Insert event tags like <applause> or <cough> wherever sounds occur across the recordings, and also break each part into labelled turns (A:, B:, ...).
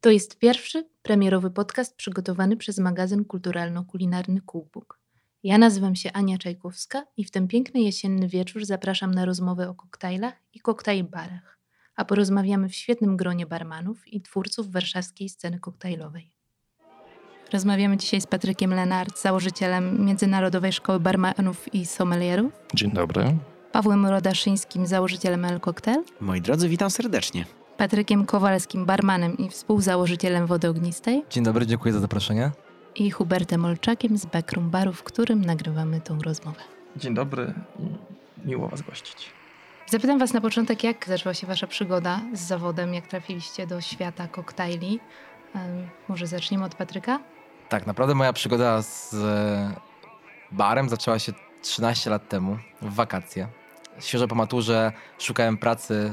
A: To jest pierwszy premierowy podcast przygotowany przez magazyn kulturalno-kulinarny Cookbook. Ja nazywam się Ania Czajkowska i w ten piękny jesienny wieczór zapraszam na rozmowę o koktajlach i koktajl barach, a porozmawiamy w świetnym gronie barmanów i twórców warszawskiej sceny koktajlowej. Rozmawiamy dzisiaj z Patrykiem Lenart, założycielem Międzynarodowej Szkoły Barmanów i Sommelierów.
B: Dzień dobry.
A: Pawłem Rodaszyńskim, założycielem El Cocktail.
C: Moi drodzy, witam serdecznie.
A: Patrykiem Kowalskim, barmanem i współzałożycielem Wody Ognistej.
D: Dzień dobry, dziękuję za zaproszenie.
A: I Hubertem Olczakiem z Backroom Baru, w którym nagrywamy tą rozmowę.
E: Dzień dobry i miło Was gościć.
A: Zapytam Was na początek, jak zaczęła się Wasza przygoda z zawodem, jak trafiliście do świata koktajli. Może zaczniemy od Patryka?
D: Tak, naprawdę moja przygoda z barem zaczęła się 13 lat temu, w wakacje świeżo po maturze szukałem pracy,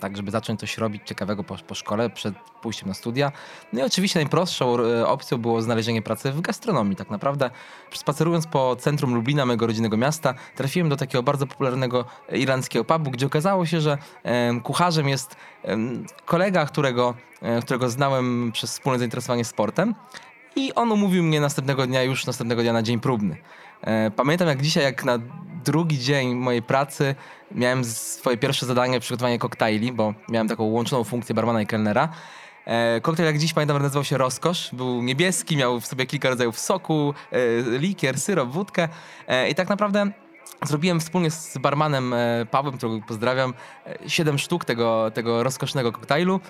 D: tak żeby zacząć coś robić ciekawego po, po szkole, przed pójściem na studia. No i oczywiście najprostszą e, opcją było znalezienie pracy w gastronomii. Tak naprawdę spacerując po centrum Lublina, mojego rodzinnego miasta, trafiłem do takiego bardzo popularnego irlandzkiego pubu, gdzie okazało się, że kucharzem jest kolega, którego, e, którego znałem przez wspólne zainteresowanie sportem. I on umówił mnie następnego dnia, już następnego dnia na dzień próbny. E, pamiętam jak dzisiaj, jak na drugi dzień mojej pracy miałem swoje pierwsze zadanie przygotowanie koktajli, bo miałem taką łączoną funkcję barmana i kelnera. E, koktajl jak dziś pamiętam nazywał się Rozkosz. Był niebieski, miał w sobie kilka rodzajów soku, e, likier, syrop, wódkę i tak naprawdę Zrobiłem wspólnie z barmanem Pawłem, którego pozdrawiam, siedem sztuk tego, tego rozkosznego koktajlu.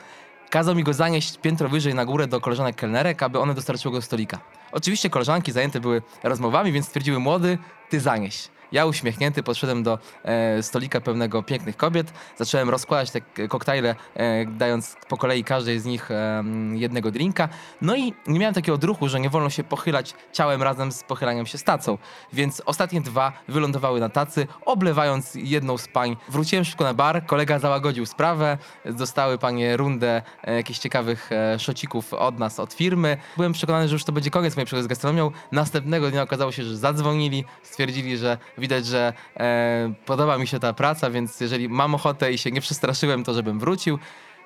D: Kazał mi go zanieść piętro wyżej na górę do koleżanek kelnerek, aby one dostarczyły go do stolika. Oczywiście koleżanki zajęte były rozmowami, więc stwierdziły młody, ty zanieś. Ja uśmiechnięty podszedłem do e, stolika pełnego pięknych kobiet. Zacząłem rozkładać te koktajle, e, dając po kolei każdej z nich e, jednego drinka. No i nie miałem takiego odruchu, że nie wolno się pochylać ciałem razem z pochylaniem się z tacą. Więc ostatnie dwa wylądowały na tacy, oblewając jedną z pań. Wróciłem szybko na bar, kolega załagodził sprawę. Dostały panie rundę e, jakichś ciekawych e, szocików od nas, od firmy. Byłem przekonany, że już to będzie koniec mojej przygody z gastronomią. Następnego dnia okazało się, że zadzwonili, stwierdzili, że widać, że e, podoba mi się ta praca, więc jeżeli mam ochotę i się nie przestraszyłem, to żebym wrócił.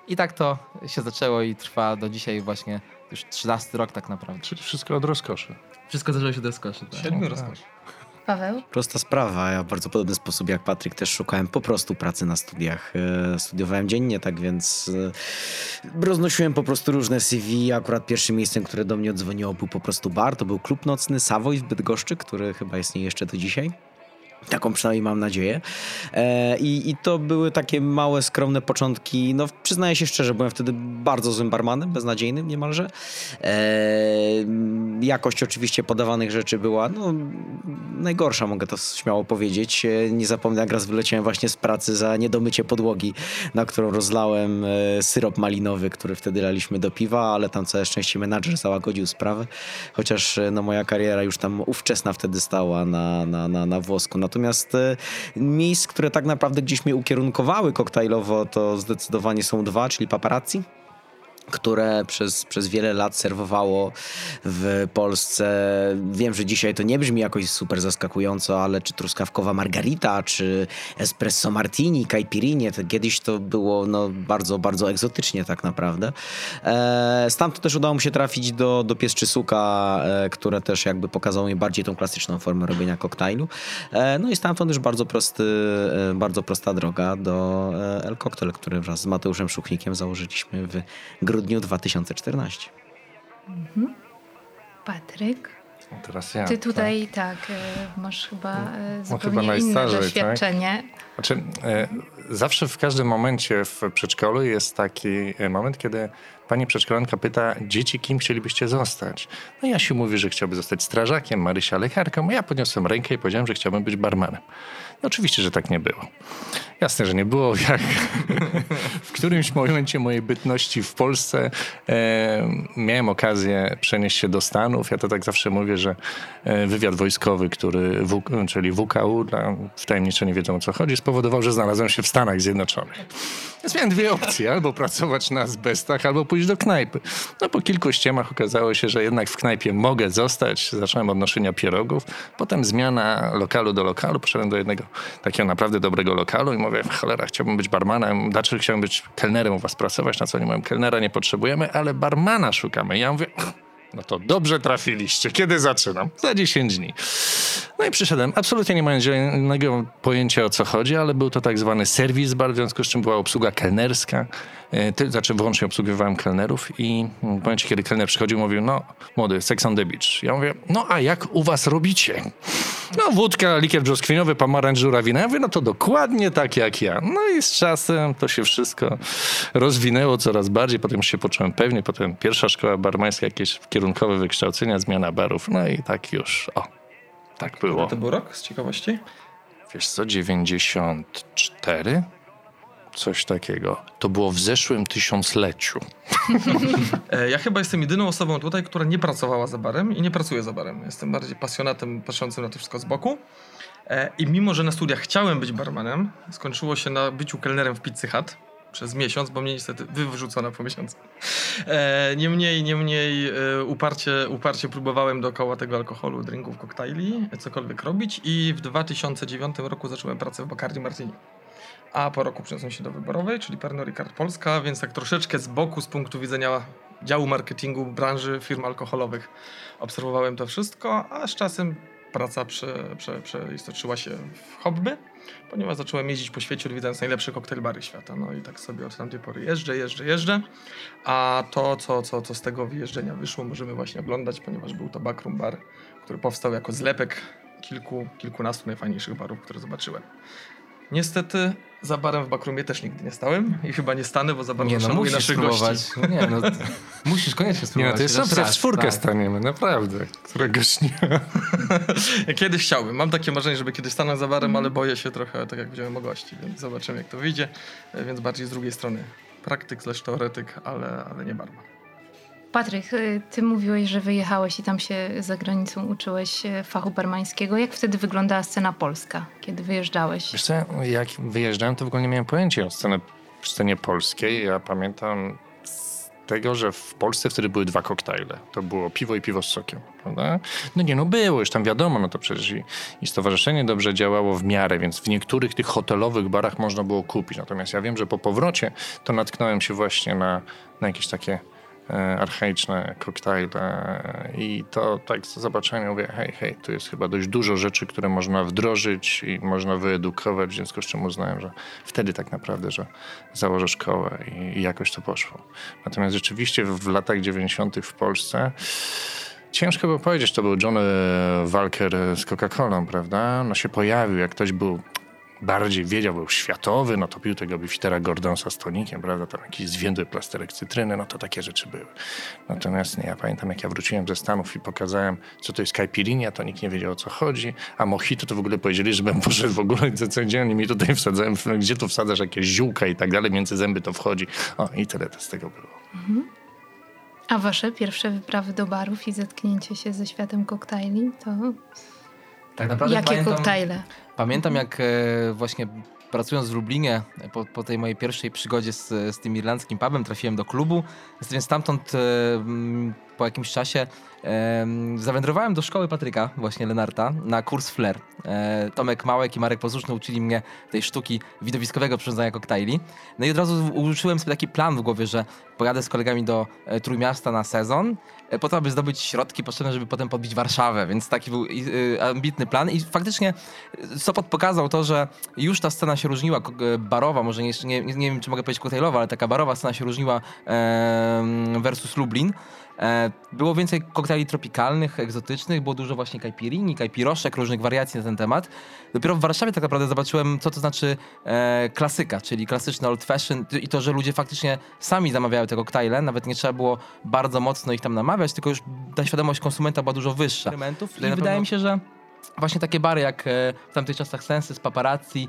D: I tak to się zaczęło i trwa do dzisiaj właśnie już 13 rok tak naprawdę.
B: Czyli wszystko od rozkoszy.
D: Wszystko zaczęło się od rozkoszy.
E: Tak. Siedmiu rozkoszy.
A: Paweł?
C: Prosta sprawa. Ja w bardzo podobny sposób jak Patryk też szukałem po prostu pracy na studiach. E, studiowałem dziennie, tak więc e, roznosiłem po prostu różne CV. Akurat pierwszym miejscem, które do mnie odzwoniło był po prostu bar. To był klub nocny Savoy w Bydgoszczy, który chyba istnieje jeszcze do dzisiaj. Taką przynajmniej mam nadzieję. E, i, I to były takie małe, skromne początki. No, przyznaję się szczerze, byłem wtedy bardzo złym barmanem, beznadziejnym niemalże. E, jakość oczywiście podawanych rzeczy była no, najgorsza, mogę to śmiało powiedzieć. E, nie zapomnę, jak raz wyleciałem właśnie z pracy za niedomycie podłogi, na którą rozlałem syrop malinowy, który wtedy laliśmy do piwa, ale tam całe szczęście menadżer załagodził sprawę. Chociaż no, moja kariera już tam ówczesna wtedy stała na, na, na, na włosku. Natomiast e, miejsc, które tak naprawdę gdzieś mnie ukierunkowały koktajlowo, to zdecydowanie są dwa, czyli paparazzi które przez, przez wiele lat serwowało w Polsce. Wiem, że dzisiaj to nie brzmi jakoś super zaskakująco, ale czy truskawkowa margarita, czy espresso martini, caipirinha, to kiedyś to było no, bardzo, bardzo egzotycznie tak naprawdę. E, stamtąd też udało mi się trafić do, do Pieszczysuka, e, które też jakby pokazało mi bardziej tą klasyczną formę robienia koktajlu. E, no i stamtąd już bardzo prosty, e, bardzo prosta droga do e, El Cocktail, który wraz z Mateuszem Szuchnikiem założyliśmy w grudniu 2014. Mhm.
A: Patryk?
B: Teraz ja.
A: Ty tutaj tak, tak masz chyba no, zupełnie chyba inne tak? doświadczenie.
B: Tak? Znaczy, e, zawsze w każdym momencie w przedszkolu jest taki moment, kiedy pani przedszkolanka pyta dzieci, kim chcielibyście zostać. No Jasiu mówi, że chciałby zostać strażakiem, Marysia lekarką, ja podniosłem rękę i powiedziałem, że chciałbym być barmanem. Oczywiście, że tak nie było. Jasne, że nie było. <laughs> Jak w którymś momencie mojej bytności w Polsce e, miałem okazję przenieść się do Stanów. Ja to tak zawsze mówię, że e, wywiad wojskowy, który, w, czyli WKU, dla wtajemnicze nie wiedzą o co chodzi, spowodował, że znalazłem się w Stanach Zjednoczonych. Więc miałem dwie opcje, albo pracować na azbestach, albo pójść do knajpy. No po kilku ściemach okazało się, że jednak w knajpie mogę zostać. Zacząłem od noszenia pierogów. Potem zmiana lokalu do lokalu. Poszedłem do jednego takiego naprawdę dobrego lokalu i mówię, cholera, chciałbym być barmanem. Dlaczego chciałbym być kelnerem u was pracować? Na co oni mówią, kelnera nie potrzebujemy, ale barmana szukamy. Ja mówię, no to dobrze trafiliście. Kiedy zaczynam? Za 10 dni. No i przyszedłem, absolutnie nie mając zielonego pojęcia o co chodzi, ale był to tak zwany serwis bar, w związku z czym była obsługa kelnerska. E, ty, znaczy wyłącznie obsługiwałem kelnerów i w momencie, kiedy kelner przychodził, mówił, no młody, sex on the beach. Ja mówię, no a jak u was robicie? No wódka, likier brzoskwiniowy, pomarańcz, żurawina. Ja mówię, no to dokładnie tak jak ja. No i z czasem to się wszystko rozwinęło coraz bardziej, potem się poczułem pewnie, potem pierwsza szkoła barmańska, jakieś kierunkowe wykształcenia, zmiana barów, no i tak już, o, tak było.
E: To był rok z ciekawości?
B: Wiesz co, 94? Coś takiego. To było w zeszłym tysiącleciu. <laughs>
E: E, ja chyba jestem jedyną osobą tutaj, która nie pracowała za barem i nie pracuje za barem. Jestem bardziej pasjonatem patrzącym na to wszystko z boku. E, I mimo, że na studiach chciałem być barmanem, skończyło się na byciu kelnerem w Pizzy Hut przez miesiąc, bo mnie niestety wyrzucono po miesiącu. E, niemniej, niemniej uparcie, uparcie próbowałem dookoła tego alkoholu, drinków, koktajli, cokolwiek robić i w 2009 roku zacząłem pracę w Bacardi Martini. A po roku przeniosłem się do wyborowej, czyli Pernod Ricard Polska, więc tak troszeczkę z boku, z punktu widzenia działu marketingu branży firm alkoholowych obserwowałem to wszystko, a z czasem praca prze, prze, przeistoczyła się w hobby ponieważ zacząłem jeździć po świecie, odwiedzając najlepsze koktajlbary świata. No i tak sobie od tamtej pory jeżdżę, jeżdżę, jeżdżę. A to, co, co, co z tego wyjeżdżenia wyszło, możemy właśnie oglądać, ponieważ był to Backroom Bar, który powstał jako zlepek kilku, kilkunastu najfajniejszych barów, które zobaczyłem. Niestety za barem w Bakrumie też nigdy nie stałem i chyba nie stanę, bo za bardzo
D: nie, no,
E: szanuję naszych
D: spróbować.
E: gości.
D: No nie, no, <laughs> musisz koniecznie spróbować.
B: Nie, no to jest
D: Chociaż
B: szansa, w
D: raz,
B: czwórkę
D: tak.
B: staniemy, naprawdę. Któregoś dnia. <laughs>
E: Ja kiedyś chciałbym. Mam takie marzenie, żeby kiedyś stanąć za barem, ale boję się trochę, tak jak widziałem o gości, więc zobaczymy jak to wyjdzie. E, Więc bardziej z drugiej strony praktyk slash teoretyk, ale, ale nie barman.
A: Patryk, y, ty mówiłeś, że wyjechałeś i tam się za granicą uczyłeś y, fachu barmańskiego. Jak wtedy wyglądała scena polska, kiedy wyjeżdżałeś?
B: Wiesz co, jak wyjeżdżałem, to w ogóle nie miałem pojęcia o scenie, scenie polskiej. Ja pamiętam tego, że w Polsce wtedy były dwa koktajle. To było piwo i piwo z sokiem, prawda? No nie, no było, już tam wiadomo, no to przecież i, i stowarzyszenie dobrze działało w miarę, więc w niektórych tych hotelowych barach można było kupić. Natomiast ja wiem, że po powrocie to natknąłem się właśnie na, na jakieś takie archaiczne koktajle i to tak z zobaczenia mówię, hej, hej, tu jest chyba dość dużo rzeczy, które można wdrożyć i można wyedukować, w związku z czym uznałem, że wtedy tak naprawdę, że założę szkołę i, i jakoś to poszło. Natomiast rzeczywiście w, w latach 90. w Polsce Ciężko było powiedzieć, to był Johnny Walker z Coca-Colą, prawda? No się pojawił, jak ktoś był bardziej wiedział, był światowy, no to pił tego Biftera Gordonsa z tonikiem, prawda, tam jakiś zwiędły plasterek cytryny, no to takie rzeczy były. Natomiast nie, ja pamiętam, jak ja wróciłem ze Stanów i pokazałem, co to jest caipirinha, to nikt nie wiedział, o co chodzi, a mojito to w ogóle powiedzieli, żebym <laughs> poszedł w ogóle, co, co gdzie oni mi tutaj wsadzają, gdzie tu wsadzasz jakieś ziółka i tak dalej, między zęby to wchodzi. O, i tyle to z tego było.
A: A wasze pierwsze wyprawy do barów i zetknięcie się ze światem koktajli, to
D: Tak naprawdę
A: jakie
D: pamiętam,
A: koktajle?
D: Pamiętam jak e, właśnie pracując w Lublinie, e, po, po tej mojej pierwszej przygodzie z, z tym irlandzkim pubem, trafiłem do klubu, więc stamtąd e, po jakimś czasie e, zawędrowałem do szkoły Patryka, właśnie Lenarta, na kurs Flair. E, Tomek Małek i Marek Pozuszny uczyli mnie tej sztuki widowiskowego przyrządzania koktajli. No i od razu użyłem sobie taki plan w głowie, że pojadę z kolegami do e, Trójmiasta na sezon, e, po to, aby zdobyć środki potrzebne, żeby potem podbić Warszawę, więc taki był y, ambitny plan i faktycznie y, Sopot pokazał to, że już ta scena się różniła, e, barowa, może nie, nie, nie wiem, czy mogę powiedzieć koktajlowa, ale taka barowa scena się różniła versus Lublin. E, Było więcej koktajli tropikalnych, egzotycznych, było dużo właśnie kajpirini, kajpiroszek, różnych wariacji na ten temat. Dopiero w Warszawie tak naprawdę zobaczyłem, co to znaczy e, klasyka, czyli klasyczny old fashion i to, że ludzie faktycznie sami zamawiają te koktajle, nawet nie trzeba było bardzo mocno ich tam namawiać, tylko już ta świadomość konsumenta była dużo wyższa. I wydaje mi się, że właśnie takie bary jak e, w tamtych czasach Sensy, Paparazzi, e,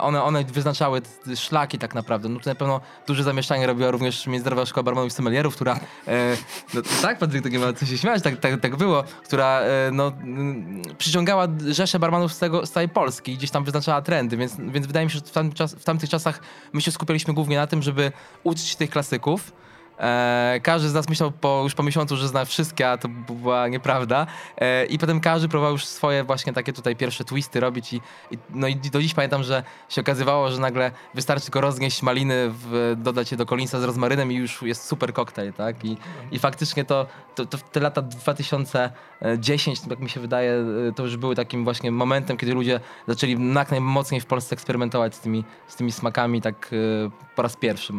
D: one, one wyznaczały szlaki tak naprawdę. No to na pewno duże zamieszanie robiła również Międzynarodowa Szkoła Barmanów i Sommelierów, która, e, no, tak Patryk, to nie ma co się śmiać, tak, tak, tak było, która e, no, mm, przyciągała rzesze barmanów z, tego, z całej Polski i gdzieś tam wyznaczała trendy, więc, więc wydaje mi się, że w, czas, w tamtych czasach my się skupialiśmy głównie na tym, żeby uczyć tych klasyków, E, każdy z nas myślał po, już po miesiącu, że zna wszystkie, a to była nieprawda. E, I potem każdy próbował już swoje właśnie takie tutaj pierwsze twisty robić i, i no i do dziś pamiętam, że się okazywało, że nagle wystarczy tylko rozgnieść maliny, w, dodać je do kolinsa z rozmarynem i już jest super koktajl, tak? I, i faktycznie to, to, to te lata 2010, jak mi się wydaje, e, to już były takim właśnie momentem, kiedy ludzie zaczęli jak najmocniej w Polsce eksperymentować z tymi, z tymi smakami tak e, po raz pierwszy.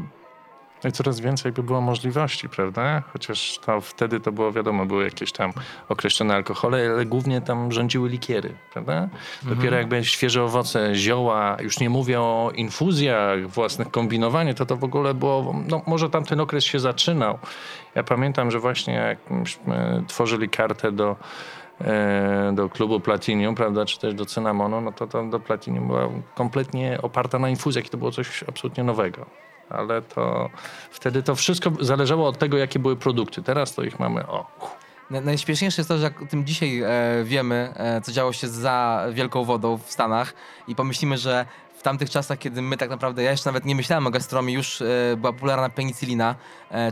B: No i coraz więcej by było możliwości, prawda? Chociaż to wtedy to było wiadomo, były jakieś tam określone alkohole, ale głównie tam rządziły likiery, prawda? Dopiero
D: Mhm.
B: jakby świeże owoce, zioła, już nie mówię o infuzjach własnych, kombinowaniu, to to w ogóle było, no może tamten okres się zaczynał. Ja pamiętam, że właśnie jak tworzyli kartę do e, do klubu Platinium, prawda, czy też do Cynamonu, no to, to do Platinium była kompletnie oparta na infuzjach i to było coś absolutnie nowego. Ale to wtedy to wszystko zależało od tego, jakie były produkty. Teraz to ich mamy, o,
D: Na- Najśmieszniejsze jest to, że jak o tym dzisiaj e, wiemy, e, co działo się za Wielką Wodą w Stanach i pomyślimy, że w tamtych czasach, kiedy my tak naprawdę, ja jeszcze nawet nie myślałem o gastronomii, już e, była popularna penicillina, e,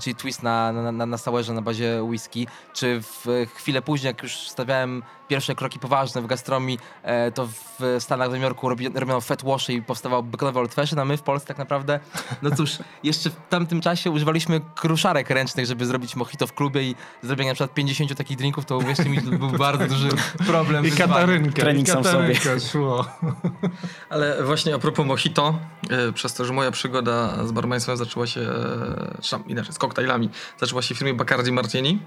D: czyli twist na, na, na, na sourze na bazie whisky, czy w e, chwilę później, jak już stawiałem pierwsze kroki poważne w gastronomii, e, to w Stanach, w Nowym Jorku robi, robiono fat washy i powstawał bekonowy old fashion, a my w Polsce tak naprawdę, no cóż, <laughs> jeszcze w tamtym czasie używaliśmy kruszarek ręcznych, żeby zrobić mojito w klubie i zrobienie na przykład 50 takich drinków, to uwierzcie mi, to był <laughs> bardzo duży problem.
B: I. Katarynka,
C: Trening
B: i
C: sam w sobie.
B: Szło. <laughs>
E: Ale właśnie a propos mojito, e, przez to, że moja przygoda z barmaństwem zaczęła się, e, czy tam inaczej, z koktajlami, zaczęła się w firmie Bacardi Martini.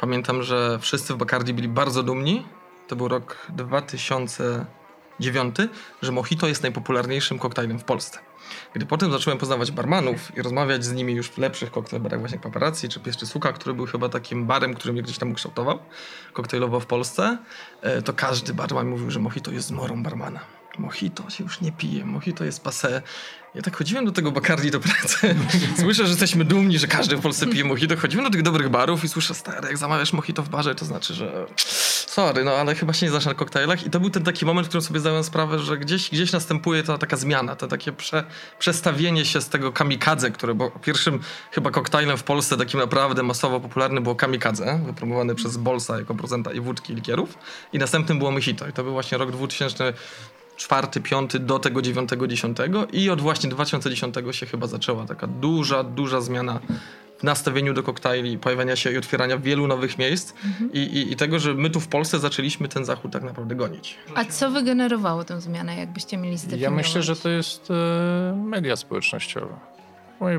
E: Pamiętam, że wszyscy w Bacardi byli bardzo dumni. To był rok 2009, że mojito jest najpopularniejszym koktajlem w Polsce. Gdy potem zacząłem poznawać barmanów i rozmawiać z nimi już w lepszych koktajlbarach, właśnie Paparazzi czy Pies czy Suka, który był chyba takim barem, który mnie gdzieś tam ukształtował koktajlowo w Polsce, e, to każdy barman mówił, że mojito jest zmorą barmana. Mojito się już nie pije, mojito jest passé. Ja tak chodziłem do tego Bacardi do pracy. <laughs> Słyszę, że jesteśmy dumni, że każdy w Polsce pije mojito. Chodzimy do tych dobrych barów i słyszę, stary, jak zamawiasz mojito w barze, to znaczy, że sorry, no ale chyba się nie znasz na koktajlach. I to był ten taki moment, w którym sobie zdałem sprawę, że gdzieś, gdzieś następuje ta taka zmiana, to takie prze, przestawienie się z tego kamikadze, które było pierwszym chyba koktajlem w Polsce takim naprawdę masowo popularnym było kamikadze, wypromowany przez Bolsa jako producenta i wódki i likierów. I następnym było mojito. I to był właśnie rok 2000 czwarty, piąty do tego dziewiątego, dziesiątego i od właśnie 2010 się chyba zaczęła taka duża, duża zmiana w nastawieniu do koktajli, pojawiania się i otwierania wielu nowych miejsc I, i, i tego, że my tu w Polsce zaczęliśmy ten zachód tak naprawdę gonić.
A: A co wygenerowało tę zmianę, jakbyście mieli zdefiniować?
B: Ja myślę, że to jest e, media społecznościowe.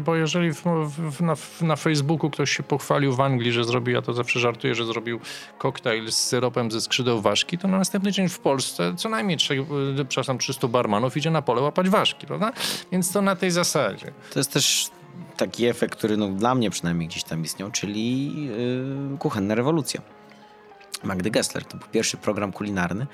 B: Bo jeżeli w, w, na, na Facebooku ktoś się pochwalił w Anglii, że zrobił, ja to zawsze żartuję, że zrobił koktajl z syropem ze skrzydeł ważki, to na następny dzień w Polsce co najmniej trzech, e, przepraszam, 300 barmanów idzie na pole łapać ważki, prawda? Więc to na tej zasadzie.
C: To jest też taki efekt, który no, dla mnie przynajmniej gdzieś tam istniał, czyli yy, kuchenna rewolucja. Magdy Gessler. To był pierwszy program kulinarny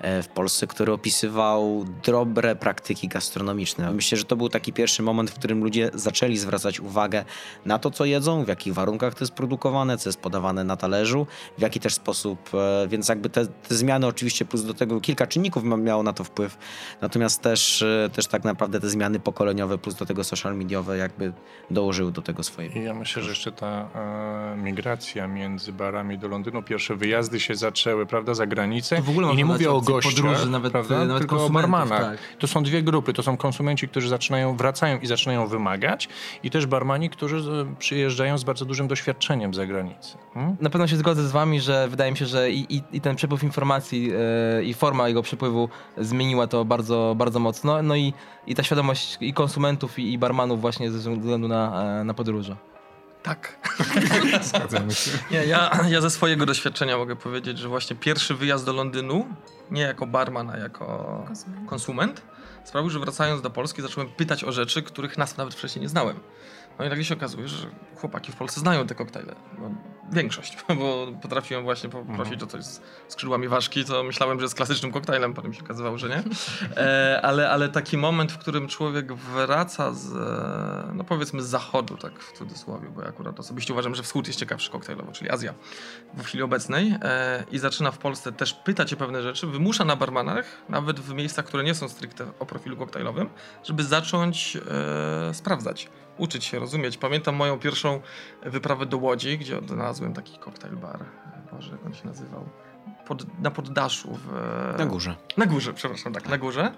C: e, w Polsce, który opisywał dobre praktyki gastronomiczne. Myślę, że to był taki pierwszy moment, w którym ludzie zaczęli zwracać uwagę na to, co jedzą, w jakich warunkach to jest produkowane, co jest podawane na talerzu, w jaki też sposób. e, Więc jakby te, te zmiany oczywiście plus do tego kilka czynników miało na to wpływ. Natomiast też, e, też tak naprawdę te zmiany pokoleniowe plus do tego social mediowe jakby dołożyły do tego swoje.
B: Ja myślę, że jeszcze ta e, migracja między barami do Londynu, pierwsze wyjazdy się zaczęły, prawda, za granicę.
D: To w ogóle
B: I nie mówię o gościach,
D: podróży, nawet-
B: prawda,
D: nawet
B: tylko o barmanach.
D: tak.
B: To są dwie grupy. To są konsumenci, którzy zaczynają, wracają i zaczynają wymagać i też barmani, którzy e, przyjeżdżają z bardzo dużym doświadczeniem za granicę. Hmm?
D: Na pewno się zgodzę z wami, że wydaje mi się, że i, i, i ten przepływ informacji e, i forma jego przepływu zmieniła to bardzo, bardzo mocno. No i, i ta świadomość i konsumentów, i, i barmanów właśnie ze względu na, e, na podróże.
E: Tak.
B: Zgadzamy się. <laughs>
E: Nie, ja, ja ze swojego doświadczenia mogę powiedzieć, że właśnie pierwszy wyjazd do Londynu, nie jako barman, a jako
A: Konsument.
E: konsument, sprawił, że wracając do Polski zacząłem pytać o rzeczy, których nas nawet wcześniej nie znałem. No i nagle się okazuje, że chłopaki w Polsce znają te koktajle. No, większość, <laughs> bo potrafiłem właśnie poprosić o coś z skrzydłami ważki, to myślałem, że jest klasycznym koktajlem, potem się okazywało, że nie. E, ale, ale taki moment, w którym człowiek wraca z, e, no powiedzmy z zachodu, tak w cudzysłowie, bo ja akurat osobiście uważam, że wschód jest ciekawszy koktajlowo, czyli Azja w chwili obecnej e, i zaczyna w Polsce też pytać o pewne rzeczy, wymusza na barmanach, nawet w miejscach, które nie są stricte o profilu koktajlowym, żeby zacząć e, sprawdzać uczyć się, rozumieć. Pamiętam moją pierwszą wyprawę do Łodzi, gdzie odnalazłem taki koktajl bar. Boże, jak on się nazywał? Pod, na poddaszu. W,
C: na górze.
E: Na górze, przepraszam, tak, na górze.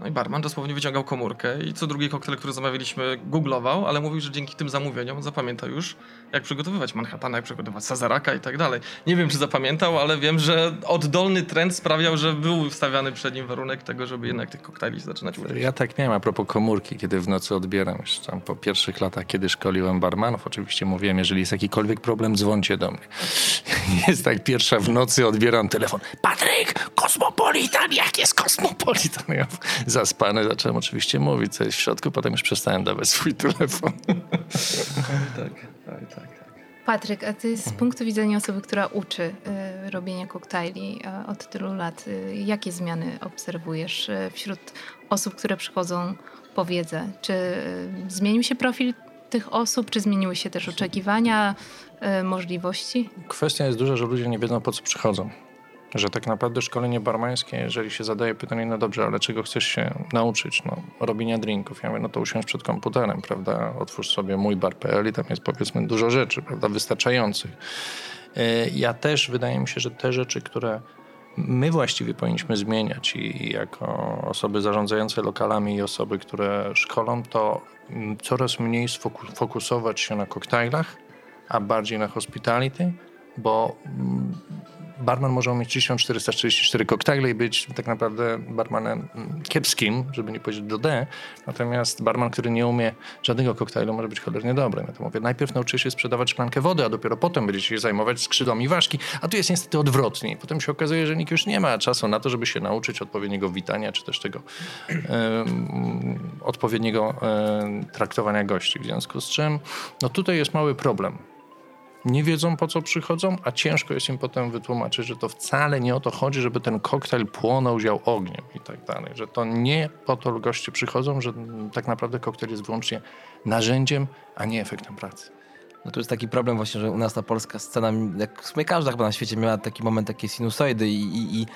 E: No i barman dosłownie wyciągał komórkę i co drugi koktajl, który zamawialiśmy, googlował, ale mówił, że dzięki tym zamówieniom zapamięta już, jak przygotowywać Manhattana, jak przygotowywać Sazaraka i tak dalej. Nie wiem, czy zapamiętał, ale wiem, że oddolny trend sprawiał, że był stawiany przed nim warunek tego, żeby jednak tych koktajli zaczynać używać.
B: Ja tak nie mam, a propos komórki, kiedy w nocy odbieram, już tam po pierwszych latach, kiedy szkoliłem barmanów, oczywiście mówiłem, jeżeli jest jakikolwiek problem, dzwońcie do mnie. <laughs> Jest tak, pierwsza w nocy odbieram telefon. Patryk, kosmopolitan, jak jest kosmopolitan? Ja zaspany zacząłem oczywiście mówić, co jest w środku, potem już przestałem dawać swój telefon.
E: tak, tak, tak.
A: Patryk, a ty z punktu widzenia osoby, która uczy y, robienia koktajli y, od tylu lat, y, jakie zmiany obserwujesz y, wśród osób, które przychodzą po wiedzę? Czy y, zmienił się profil tych osób, czy zmieniły się też oczekiwania, y, możliwości?
B: Kwestia jest duża, że ludzie nie wiedzą po co przychodzą. Że tak naprawdę szkolenie barmańskie, jeżeli się zadaje pytanie, no dobrze, ale czego chcesz się nauczyć? No, robienia drinków. Ja mówię, no to usiądź przed komputerem, prawda? Otwórz sobie mój bar.pl i tam jest powiedzmy dużo rzeczy, prawda? Wystarczających. Ja też, wydaje mi się, że te rzeczy, które my właściwie powinniśmy zmieniać i jako osoby zarządzające lokalami i osoby, które szkolą, to coraz mniej fokusować się na koktajlach, a bardziej na hospitality, bo barman może mieć 1444 koktajle i być tak naprawdę barmanem kiepskim, żeby nie powiedzieć do D. Natomiast barman, który nie umie żadnego koktajlu, może być cholernie dobry. Ja to mówię, najpierw nauczy się sprzedawać szklankę wody, a dopiero potem będzie się zajmować skrzydłami ważki. A tu jest niestety odwrotnie. Potem się okazuje, że nikt już nie ma czasu na to, żeby się nauczyć odpowiedniego witania, czy też tego um, odpowiedniego um, traktowania gości. W związku z czym, no tutaj jest mały problem nie wiedzą po co przychodzą, a ciężko jest im potem wytłumaczyć, że to wcale nie o to chodzi, żeby ten koktajl płonął, ział ogniem i tak dalej. Że to nie po to goście przychodzą, że tak naprawdę koktajl jest wyłącznie narzędziem, a nie efektem pracy.
D: No to jest taki problem właśnie, że u nas ta polska scena, jak w sumie każda chyba na świecie miała taki moment, takie sinusoidy i, i, i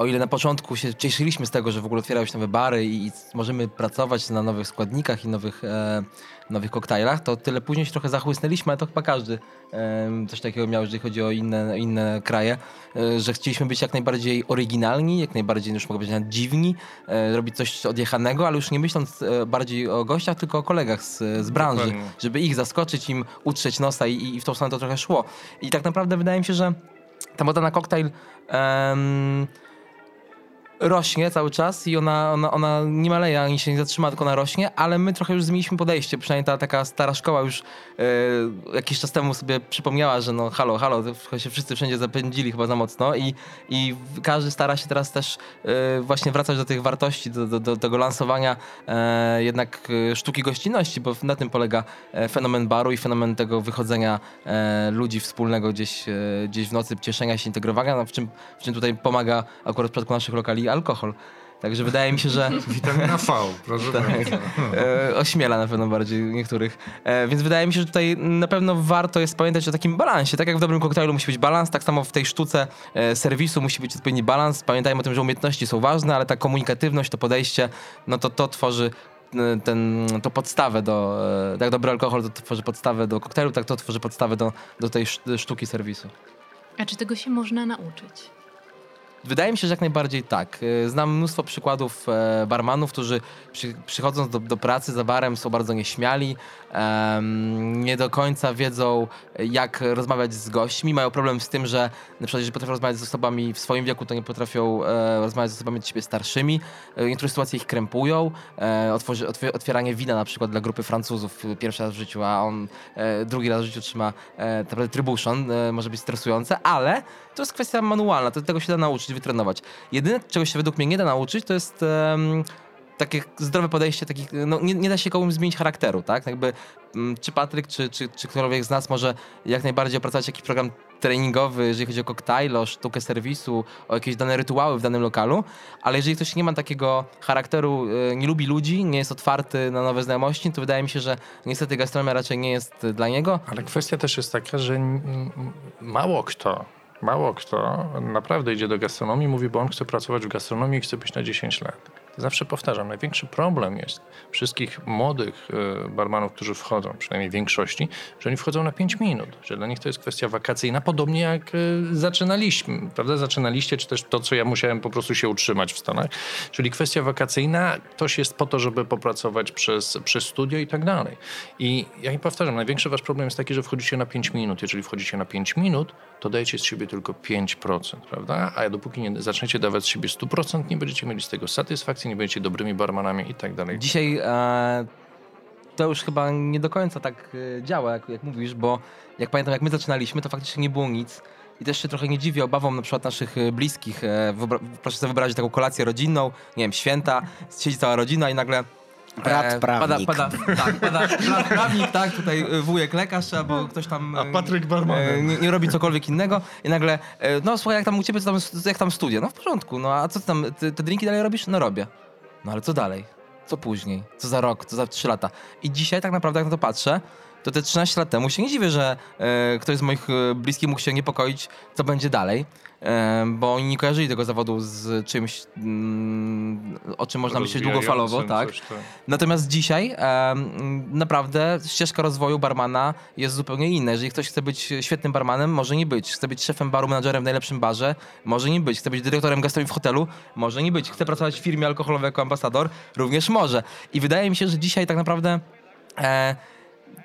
D: o ile na początku się cieszyliśmy z tego, że w ogóle otwierały się nowe bary i, i możemy pracować na nowych składnikach i nowych, e, nowych koktajlach, to tyle później się trochę zachłysnęliśmy, ale to chyba każdy e, coś takiego miał, jeżeli chodzi o inne, inne kraje, e, że chcieliśmy być jak najbardziej oryginalni, jak najbardziej już mogę powiedzieć dziwni, e, robić coś odjechanego, ale już nie myśląc e, bardziej o gościach, tylko o kolegach z, z branży, Dokładnie. żeby ich zaskoczyć, im utrzeć nosa i, i w tą stronę to trochę szło. I tak naprawdę wydaje mi się, że ta moda na koktajl rośnie cały czas i ona, ona, ona nie maleje ani się nie zatrzyma, tylko ona rośnie, ale my trochę już zmieniliśmy podejście. Przynajmniej ta taka stara szkoła już e, jakiś czas temu sobie przypomniała, że no halo, halo, się wszyscy wszędzie zapędzili chyba za mocno i, i każdy stara się teraz też e, właśnie wracać do tych wartości, do, do, do tego lansowania e, jednak sztuki gościnności, bo na tym polega fenomen baru i fenomen tego wychodzenia ludzi wspólnego gdzieś, gdzieś w nocy, cieszenia się, integrowania, no, w, czym, w czym tutaj pomaga akurat w przypadku naszych lokali alkohol. Także wydaje mi się, że. <laughs>
B: Witamina V, proszę tak,
D: e, Ośmiela na pewno bardziej niektórych. E, więc wydaje mi się, że tutaj na pewno warto jest pamiętać o takim balansie. Tak jak w dobrym koktajlu musi być balans, tak samo w tej sztuce e, serwisu musi być odpowiedni balans. Pamiętajmy o tym, że umiejętności są ważne, ale ta komunikatywność, to podejście, no to to tworzy ten, to podstawę do, tak dobry alkohol to tworzy podstawę do koktajlu, tak to tworzy podstawę do, do tej sztuki serwisu.
A: A czy tego się można nauczyć?
D: Wydaje mi się, że jak najbardziej tak. E, znam mnóstwo przykładów e, barmanów, którzy przy, przychodząc do, do, pracy za barem są bardzo nieśmiali, um, nie do końca wiedzą, jak rozmawiać z gośćmi. Mają problem z tym, że na przykład jeżeli potrafią rozmawiać z osobami w swoim wieku, to nie potrafią e, rozmawiać z osobami od siebie starszymi. E, niektóre sytuacje ich krępują. E, otworzy, otwieranie wina na przykład dla grupy Francuzów pierwszy raz w życiu, a on e, drugi raz w życiu trzyma e, trybuszon, może być stresujące, ale to jest kwestia manualna, to tego się da nauczyć, wytrenować. Jedyne, czego się według mnie nie da nauczyć, to jest um, takie zdrowe podejście, takich, no, nie, nie da się komuś zmienić charakteru, tak? Jakby, mm, czy Patryk, czy, czy, czy z nas może jak najbardziej opracować jakiś program treningowy, jeżeli chodzi o koktajl, o sztukę serwisu, o jakieś dane rytuały w danym lokalu, ale jeżeli ktoś nie ma takiego charakteru, y, nie lubi ludzi, nie jest otwarty na nowe znajomości, to wydaje mi się, że niestety gastronomia raczej nie jest dla niego.
B: Ale kwestia też jest taka, że mało kto, mało kto naprawdę idzie do gastronomii, mówi, bo on chce pracować w gastronomii i chce być na 10 lat. Zawsze powtarzam, największy problem jest wszystkich młodych e, barmanów, którzy wchodzą, przynajmniej większości, że oni wchodzą na 5 minut, że dla nich to jest kwestia wakacyjna, podobnie jak e, zaczynaliśmy, prawda? Zaczynaliście, czy też to, co ja musiałem po prostu się utrzymać w Stanach, czyli kwestia wakacyjna, ktoś jest po to, żeby popracować przez, przez studio i tak dalej. I ja powtarzam, największy wasz problem jest taki, że wchodzicie na 5 minut. Jeżeli wchodzicie na 5 minut, to dajecie z siebie tylko 5%, prawda? A dopóki nie zaczniecie dawać z siebie 100%, nie będziecie mieli z tego satysfakcji, nie będziecie dobrymi barmanami i tak dalej.
D: Dzisiaj e, to już chyba nie do końca tak e, działa, jak, jak mówisz, bo jak pamiętam, jak my zaczynaliśmy, to faktycznie nie było nic. I też się trochę nie dziwię obawom na przykład naszych e, bliskich. E, proszę sobie wyobrazić taką kolację rodzinną, nie wiem, święta, siedzi cała rodzina i nagle
C: Brat
D: E,
C: prawnik.
D: Pada, pada, tak, pada brat prawnik, tak, tutaj e, wujek lekarz, albo ktoś tam
B: A
D: e,
B: Patryk barmanem.
D: e, nie, nie robi cokolwiek innego i nagle, e, no słuchaj, jak tam u ciebie, co tam, jak tam studia? No w porządku, no a co ty tam, ty, te drinki dalej robisz? No robię. No ale co dalej? Co później? Co za rok? Co za trzy lata? I dzisiaj tak naprawdę, jak na to patrzę, to te 13 lat temu się nie dziwię, że e, ktoś z moich e, bliskich mógł się niepokoić, co będzie dalej, e, bo oni nie kojarzyli tego zawodu z czymś, mm, o czym można myśleć długofalowo, tak?
B: tak.
D: Natomiast dzisiaj naprawdę ścieżka rozwoju barmana jest zupełnie inna. Jeżeli ktoś chce być świetnym barmanem, może nie być. Chce być szefem baru, menadżerem w najlepszym barze, może nie być. Chce być dyrektorem gastronomii w hotelu, może nie być. Chce pracować w firmie alkoholowej jako ambasador, również może. I wydaje mi się, że dzisiaj tak naprawdę e,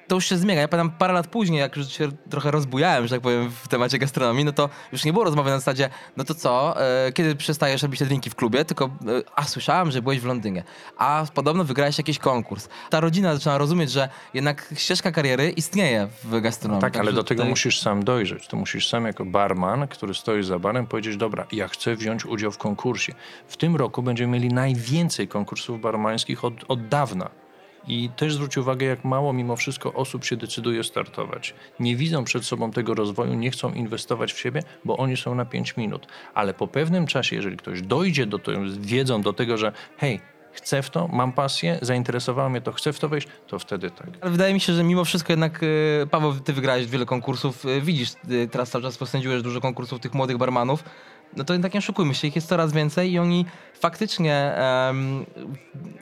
D: to już się zmienia. Ja pamiętam parę lat później, jak już się trochę rozbujałem, że tak powiem, w temacie gastronomii, no to już nie było rozmowy na zasadzie, no to co, e, kiedy przestajesz robić te drinki w klubie, tylko, e, a słyszałem, że byłeś w Londynie, a podobno wygrałeś jakiś konkurs. Ta rodzina zaczyna rozumieć, że jednak ścieżka kariery istnieje w gastronomii.
B: Tak, ale
D: Także
B: do tego
D: tutaj-
B: musisz sam dojrzeć. To musisz sam jako barman, który stoi za barem, powiedzieć, dobra, ja chcę wziąć udział w konkursie. W tym roku będziemy mieli najwięcej konkursów barmańskich od, od dawna. I też zwróć uwagę, jak mało mimo wszystko osób się decyduje startować. Nie widzą przed sobą tego rozwoju, nie chcą inwestować w siebie, bo oni są na 5 minut. Ale po pewnym czasie, jeżeli ktoś dojdzie do tego, wiedzą do tego, że hej, chcę w to, mam pasję, zainteresowało mnie to, chcę w to wejść, to wtedy tak.
D: Ale wydaje mi się, że mimo wszystko jednak, e, Paweł, ty wygrałeś wiele konkursów, e, widzisz, e, teraz cały czas spędziłeś dużo konkursów tych młodych barmanów, no to jednak nie oszukujmy się, ich jest coraz więcej i oni faktycznie em,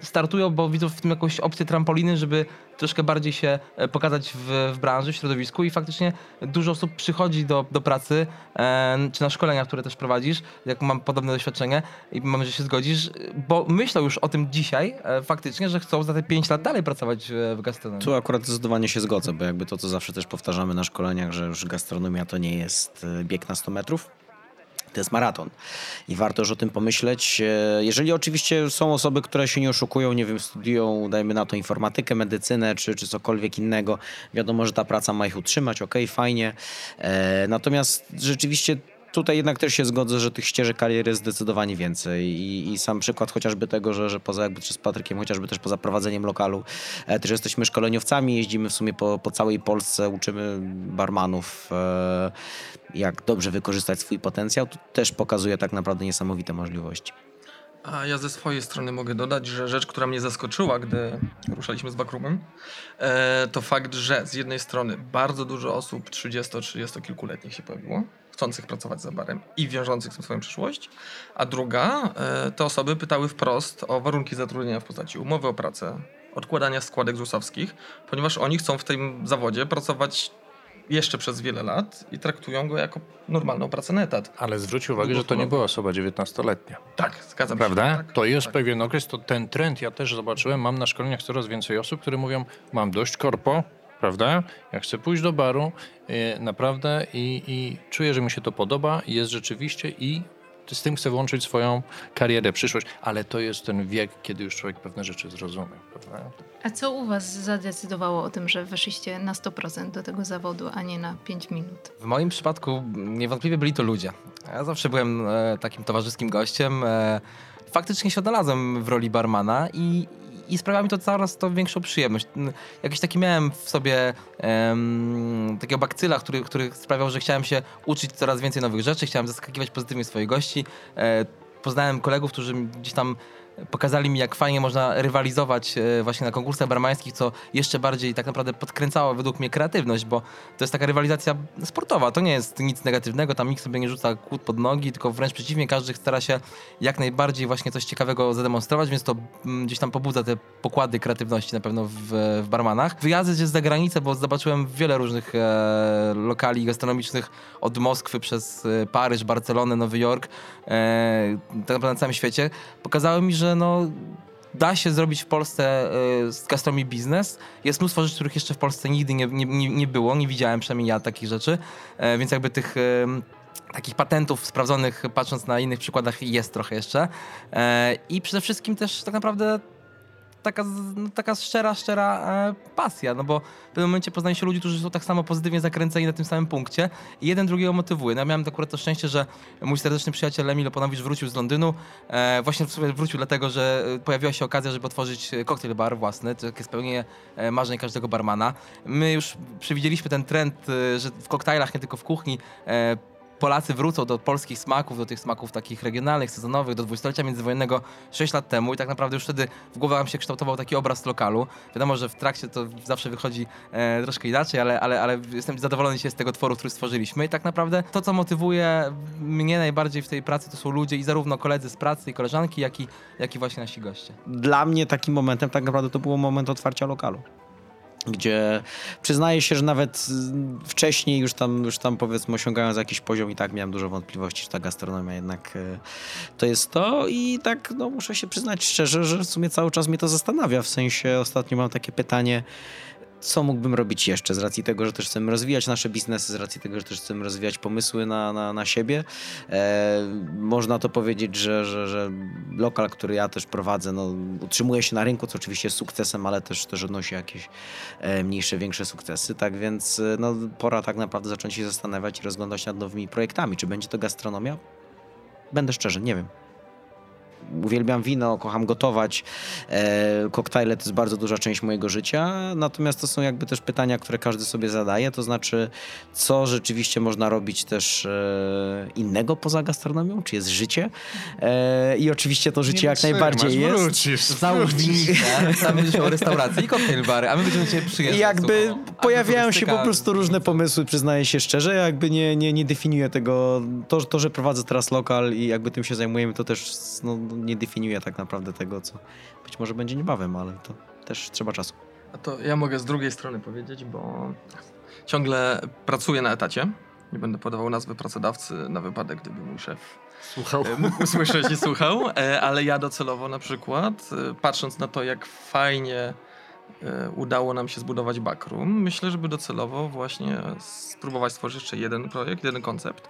D: startują, bo widzą w tym jakąś opcję trampoliny, żeby troszkę bardziej się e, pokazać w, w branży, w środowisku i faktycznie dużo osób przychodzi do, do pracy, em, czy na szkolenia, które też prowadzisz, jak mam podobne doświadczenie i mam że się zgodzisz, bo myślą już o tym dzisiaj e, faktycznie, że chcą za te 5 lat dalej pracować w gastronomii.
C: Tu akurat zdecydowanie się zgodzę, bo jakby to, co zawsze też powtarzamy na szkoleniach, że już gastronomia to nie jest e, bieg na 100 metrów. To jest maraton i warto już o tym pomyśleć. E, Jeżeli oczywiście są osoby, które się nie oszukują, nie wiem, studiują, dajmy na to informatykę, medycynę czy, czy cokolwiek innego, wiadomo, że ta praca ma ich utrzymać, okej, fajnie. E, Natomiast rzeczywiście tutaj jednak też się zgodzę, że tych ścieżek kariery jest zdecydowanie więcej I, i sam przykład chociażby tego, że, że poza jakby z Patrykiem, chociażby też poza prowadzeniem lokalu, e, też jesteśmy szkoleniowcami, jeździmy w sumie po, po całej Polsce, uczymy barmanów e, jak dobrze wykorzystać swój potencjał, to też pokazuje tak naprawdę niesamowite możliwości.
E: A ja ze swojej strony mogę dodać, że rzecz, która mnie zaskoczyła, gdy ruszaliśmy z Backroomem, to fakt, że z jednej strony bardzo dużo osób 30-30 kilkuletnich się pojawiło, chcących pracować za barem i wiążących z tym swoją przyszłość, a druga, e, te osoby pytały wprost o warunki zatrudnienia w postaci umowy o pracę, odkładania składek ZUS-owskich, ponieważ oni chcą w tym zawodzie pracować jeszcze przez wiele lat i traktują go jako normalną pracę na etat.
B: Ale zwróć uwagę, że to nie była osoba 19-letnia.
E: Tak, zgadzam
B: Prawda?
E: się. Tak,
B: to jest
E: tak.
B: pewien okres, to ten trend ja też zobaczyłem. Mam na szkoleniach coraz więcej osób, które mówią, mam dość korpo, prawda? Ja chcę pójść do baru, e, naprawdę i, i czuję, że mi się to podoba, jest rzeczywiście i z tym chcę włączyć swoją karierę, przyszłość, ale to jest ten wiek, kiedy już człowiek pewne rzeczy zrozumie, prawda?
A: A co u Was zadecydowało o tym, że weszliście na 100% do tego zawodu, a nie na 5 minut?
D: W moim przypadku niewątpliwie byli to ludzie. Ja zawsze byłem e, takim towarzyskim gościem. E, faktycznie się odnalazłem w roli barmana i, i sprawia mi to coraz to większą przyjemność. Jakiś taki miałem w sobie em, takiego bakcyla, który, który sprawiał, że chciałem się uczyć coraz więcej nowych rzeczy, chciałem zaskakiwać pozytywnie swoich gości. E, poznałem kolegów, którzy gdzieś tam pokazali mi, jak fajnie można rywalizować e, właśnie na konkursach barmańskich, co jeszcze bardziej tak naprawdę podkręcało według mnie kreatywność, bo to jest taka rywalizacja sportowa. To nie jest nic negatywnego, tam nikt sobie nie rzuca kłód pod nogi, tylko wręcz przeciwnie, każdy stara się jak najbardziej właśnie coś ciekawego zademonstrować, więc to mm, gdzieś tam pobudza te pokłady kreatywności na pewno w, w barmanach. Wyjazdy gdzieś za granicę, bo zobaczyłem wiele różnych e, lokali gastronomicznych od Moskwy przez e, Paryż, Barcelonę, Nowy Jork, e, tak naprawdę na całym świecie. Pokazały mi, że no da się zrobić w Polsce e, z gastronomii biznes. Jest mnóstwo rzeczy, których jeszcze w Polsce nigdy nie, nie, nie, było, nie widziałem przynajmniej ja takich rzeczy, e, więc jakby tych em, takich patentów sprawdzonych, patrząc na innych przykładach, jest trochę jeszcze. E, I przede wszystkim też tak naprawdę taka, no, taka szczera, szczera e, pasja, no bo w pewnym momencie poznaje się ludzi, którzy są tak samo pozytywnie zakręceni na tym samym punkcie i jeden drugiego motywuje. No ja miałem akurat to szczęście, że mój serdeczny przyjaciel Emil Oponowicz wrócił z Londynu. E, właśnie w sumie wrócił dlatego, że e, pojawiła się okazja, żeby otworzyć e, koktajl bar własny, takie spełnienie e, marzeń każdego barmana. My już przewidzieliśmy ten trend, że w koktajlach, nie tylko w kuchni, e, Polacy wrócą do polskich smaków, do tych smaków takich regionalnych, sezonowych, do dwudziestolecia międzywojennego 6 lat temu i tak naprawdę już wtedy w głowie nam się kształtował taki obraz lokalu. Wiadomo, że w trakcie to zawsze wychodzi e, troszkę inaczej, ale, ale, ale jestem zadowolony dzisiaj z tego tworu, który stworzyliśmy i tak naprawdę to, co motywuje mnie najbardziej w tej pracy, to są ludzie i zarówno koledzy z pracy i koleżanki, jak i, jak i właśnie nasi goście.
C: Dla mnie takim momentem tak naprawdę to było moment otwarcia lokalu. Gdzie przyznaję się, że nawet wcześniej już tam, już tam powiedzmy osiągając jakiś poziom i tak miałem dużo wątpliwości, czy ta gastronomia jednak y, to jest to. I tak no, muszę się przyznać szczerze, że w sumie cały czas mnie to zastanawia, w sensie ostatnio mam takie pytanie, co mógłbym robić jeszcze z racji tego, że też chcemy rozwijać nasze biznesy, z racji tego, że też chcemy rozwijać pomysły na, na, na siebie. E, można to powiedzieć, że, że, że lokal, który ja też prowadzę, no, utrzymuje się na rynku, co oczywiście jest sukcesem, ale też, też odnosi jakieś e, mniejsze, większe sukcesy. Tak więc e, no, pora tak naprawdę zacząć się zastanawiać i rozglądać nad nowymi projektami. Czy będzie to gastronomia? Będę szczerzy, nie wiem. Uwielbiam wino, kocham gotować. E, koktajle to jest bardzo duża część mojego życia. Natomiast to są jakby też pytania, które każdy sobie zadaje. To znaczy, co rzeczywiście można robić też e, innego poza gastronomią? Czy jest życie? E, I oczywiście to życie jak najbardziej jest.
B: Wrócisz,
D: Załóż
B: wrócisz.
D: winnicę, tam będziesz miał restaurację i koktajl bary, a my będziemy cię przyjeżdżać.
C: I jakby pojawiają się po prostu różne pomysły, przyznaję się szczerze. Ja jakby nie, nie, nie definiuję tego. To, to, że prowadzę teraz lokal i jakby tym się zajmujemy, to też no, nie definiuje tak naprawdę tego, co być może będzie niebawem, ale to też trzeba czasu.
E: A to ja mogę z drugiej strony powiedzieć, bo ciągle pracuję na etacie. Nie będę podawał nazwy pracodawcy na wypadek, gdyby mój szef
B: Słuchał.
E: e, mógł usłyszeć i słuchał, e, ale ja docelowo na przykład, e, patrząc na to, jak fajnie udało nam się zbudować backroom, myślę, żeby docelowo właśnie spróbować stworzyć jeszcze jeden projekt, jeden koncept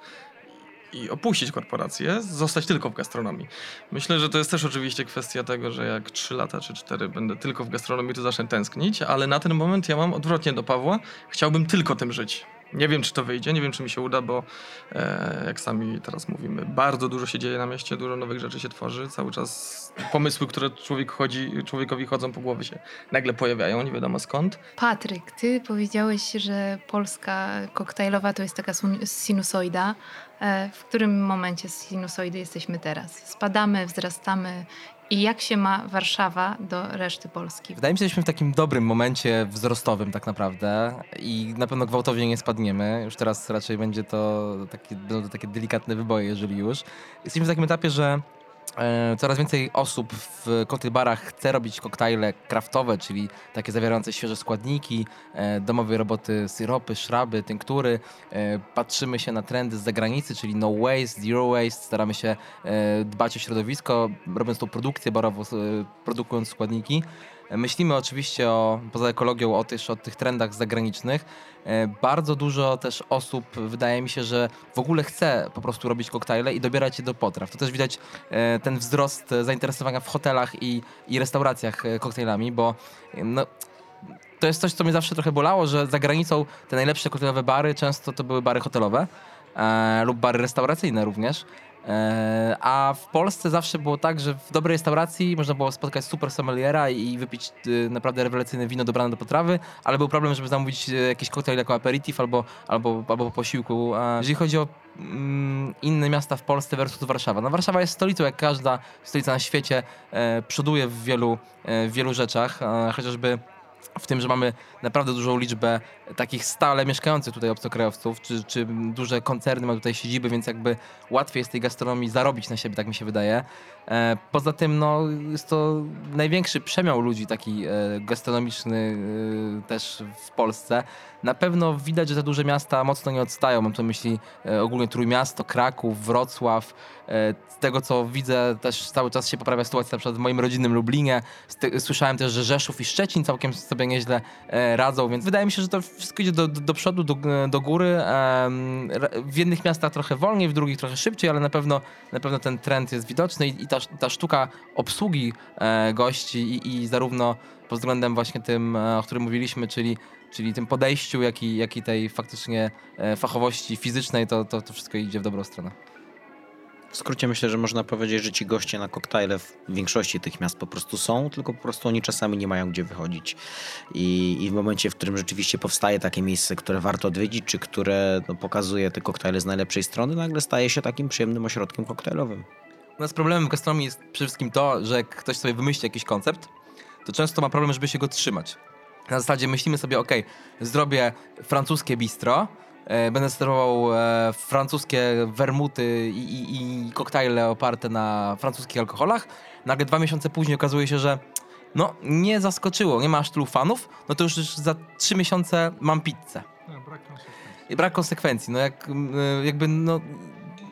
E: i opuścić korporację, zostać tylko w gastronomii. Myślę, że to jest też oczywiście kwestia tego, że jak 3 lata czy 4 będę tylko w gastronomii, to zacznę tęsknić, ale na ten moment ja mam odwrotnie do Pawła. Chciałbym tylko tym żyć. Nie wiem, czy to wyjdzie, nie wiem, czy mi się uda, bo e, jak sami teraz mówimy, bardzo dużo się dzieje na mieście, dużo nowych rzeczy się tworzy, cały czas pomysły, które człowiek chodzi, człowiekowi chodzą po głowie się nagle pojawiają, nie wiadomo skąd.
A: Patryk, ty powiedziałeś, że Polska koktajlowa to jest taka sinusoida. E, W którym momencie sinusoidy jesteśmy teraz? Spadamy, wzrastamy i jak się ma Warszawa do reszty Polski?
D: Wydaje mi się, że jesteśmy w takim dobrym momencie wzrostowym tak naprawdę i na pewno gwałtownie nie spadniemy. Już teraz raczej będzie to takie, będą to takie delikatne wyboje, jeżeli już. Jesteśmy w takim etapie, że coraz więcej osób w koktajlbarach chce robić koktajle kraftowe, czyli takie zawierające świeże składniki, e, domowej roboty syropy, szraby, tynktury. E, patrzymy się na trendy z zagranicy, czyli no waste, zero waste. Staramy się e, dbać o środowisko, robiąc tą produkcję barową, e, produkując składniki. Myślimy oczywiście o, poza ekologią o, też o tych trendach zagranicznych. E, Bardzo dużo też osób, wydaje mi się, że w ogóle chce po prostu robić koktajle i dobierać je do potraw. To też widać e, ten wzrost zainteresowania w hotelach i, i restauracjach e, koktajlami, bo no, to jest coś, co mnie zawsze trochę bolało, że za granicą te najlepsze koktajlowe bary często to były bary hotelowe e, lub bary restauracyjne również. E, a w Polsce zawsze było tak, że w dobrej restauracji można było spotkać super sommeliera i wypić e, naprawdę rewelacyjne wino dobrane do potrawy, ale był problem, żeby zamówić e, jakiś koktajl jako aperitif albo, albo, albo po posiłku. A jeżeli chodzi o mm, inne miasta w Polsce versus Warszawa. No Warszawa jest stolicą, jak każda stolica na świecie, przoduje w wielu, w wielu rzeczach, chociażby w tym, że mamy naprawdę dużą liczbę takich stale mieszkających tutaj obcokrajowców, czy, czy duże koncerny mają tutaj siedziby, więc jakby łatwiej jest tej gastronomii zarobić na siebie, tak mi się wydaje. E, poza tym no, jest to największy przemiał ludzi taki e, gastronomiczny e, też w Polsce. Na pewno widać, że te duże miasta mocno nie odstają. Mam tu myśli ogólnie Trójmiasto, Kraków, Wrocław. Z tego co widzę też cały czas się poprawia sytuacja na przykład w moim rodzinnym Lublinie. Słyszałem też, że Rzeszów i Szczecin całkiem sobie nieźle radzą, więc wydaje mi się, że to wszystko idzie do, do, przodu, do, do góry. W jednych miastach trochę wolniej, w drugich trochę szybciej, ale na pewno, na pewno ten trend jest widoczny i ta, ta sztuka obsługi e, gości i, i zarówno pod względem właśnie tym, e, o którym mówiliśmy, czyli, czyli tym podejściu, jak i, jak i tej faktycznie e, fachowości fizycznej, to, to, to wszystko idzie w dobrą stronę.
C: W skrócie myślę, że można powiedzieć, że ci goście na koktajle w większości tych miast po prostu są, tylko po prostu oni czasami nie mają gdzie wychodzić. I, i w momencie, w którym rzeczywiście powstaje takie miejsce, które warto odwiedzić, czy które no, pokazuje te koktajle z najlepszej strony, nagle staje się takim przyjemnym ośrodkiem koktajlowym.
D: U nas problemem w gastronomii jest przede wszystkim to, że jak ktoś sobie wymyśli jakiś koncept, to często ma problem, żeby się go trzymać. Na zasadzie myślimy sobie, ok, zrobię francuskie bistro, e, będę serwował e, francuskie wermuty i, i, i koktajle oparte na francuskich alkoholach. Nagle dwa miesiące później okazuje się, że no nie zaskoczyło, nie ma aż tylu fanów, no to już za trzy miesiące mam pizzę. I brak konsekwencji. No jak, y, jakby no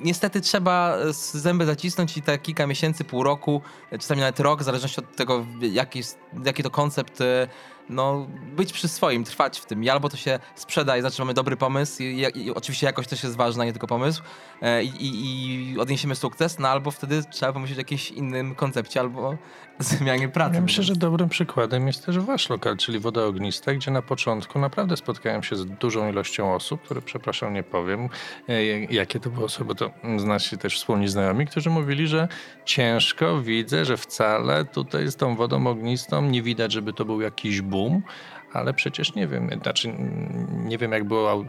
D: niestety trzeba z zęby zacisnąć i te kilka miesięcy, pół roku, czasami nawet rok, w zależności od tego, jaki, jaki to koncept, y, no, być przy swoim, trwać w tym. I albo to się sprzeda i znaczy mamy dobry pomysł i, i oczywiście jakość też jest ważna, nie tylko pomysł e, i, i, i odniesiemy sukces, no albo wtedy trzeba pomyśleć o jakimś innym koncepcie albo <laughs> zmianie pracy.
B: Ja myślę, że dobrym przykładem jest też wasz lokal, czyli Woda Ognista, gdzie na początku naprawdę spotkałem się z dużą ilością osób, które, przepraszam, nie powiem, e, jakie to były osoby, bo to znacie też wspólni znajomi, którzy mówili, że ciężko widzę, że wcale tutaj z tą wodą ognistą nie widać, żeby to był jakiś boom, ale przecież nie wiem, znaczy nie wiem jak było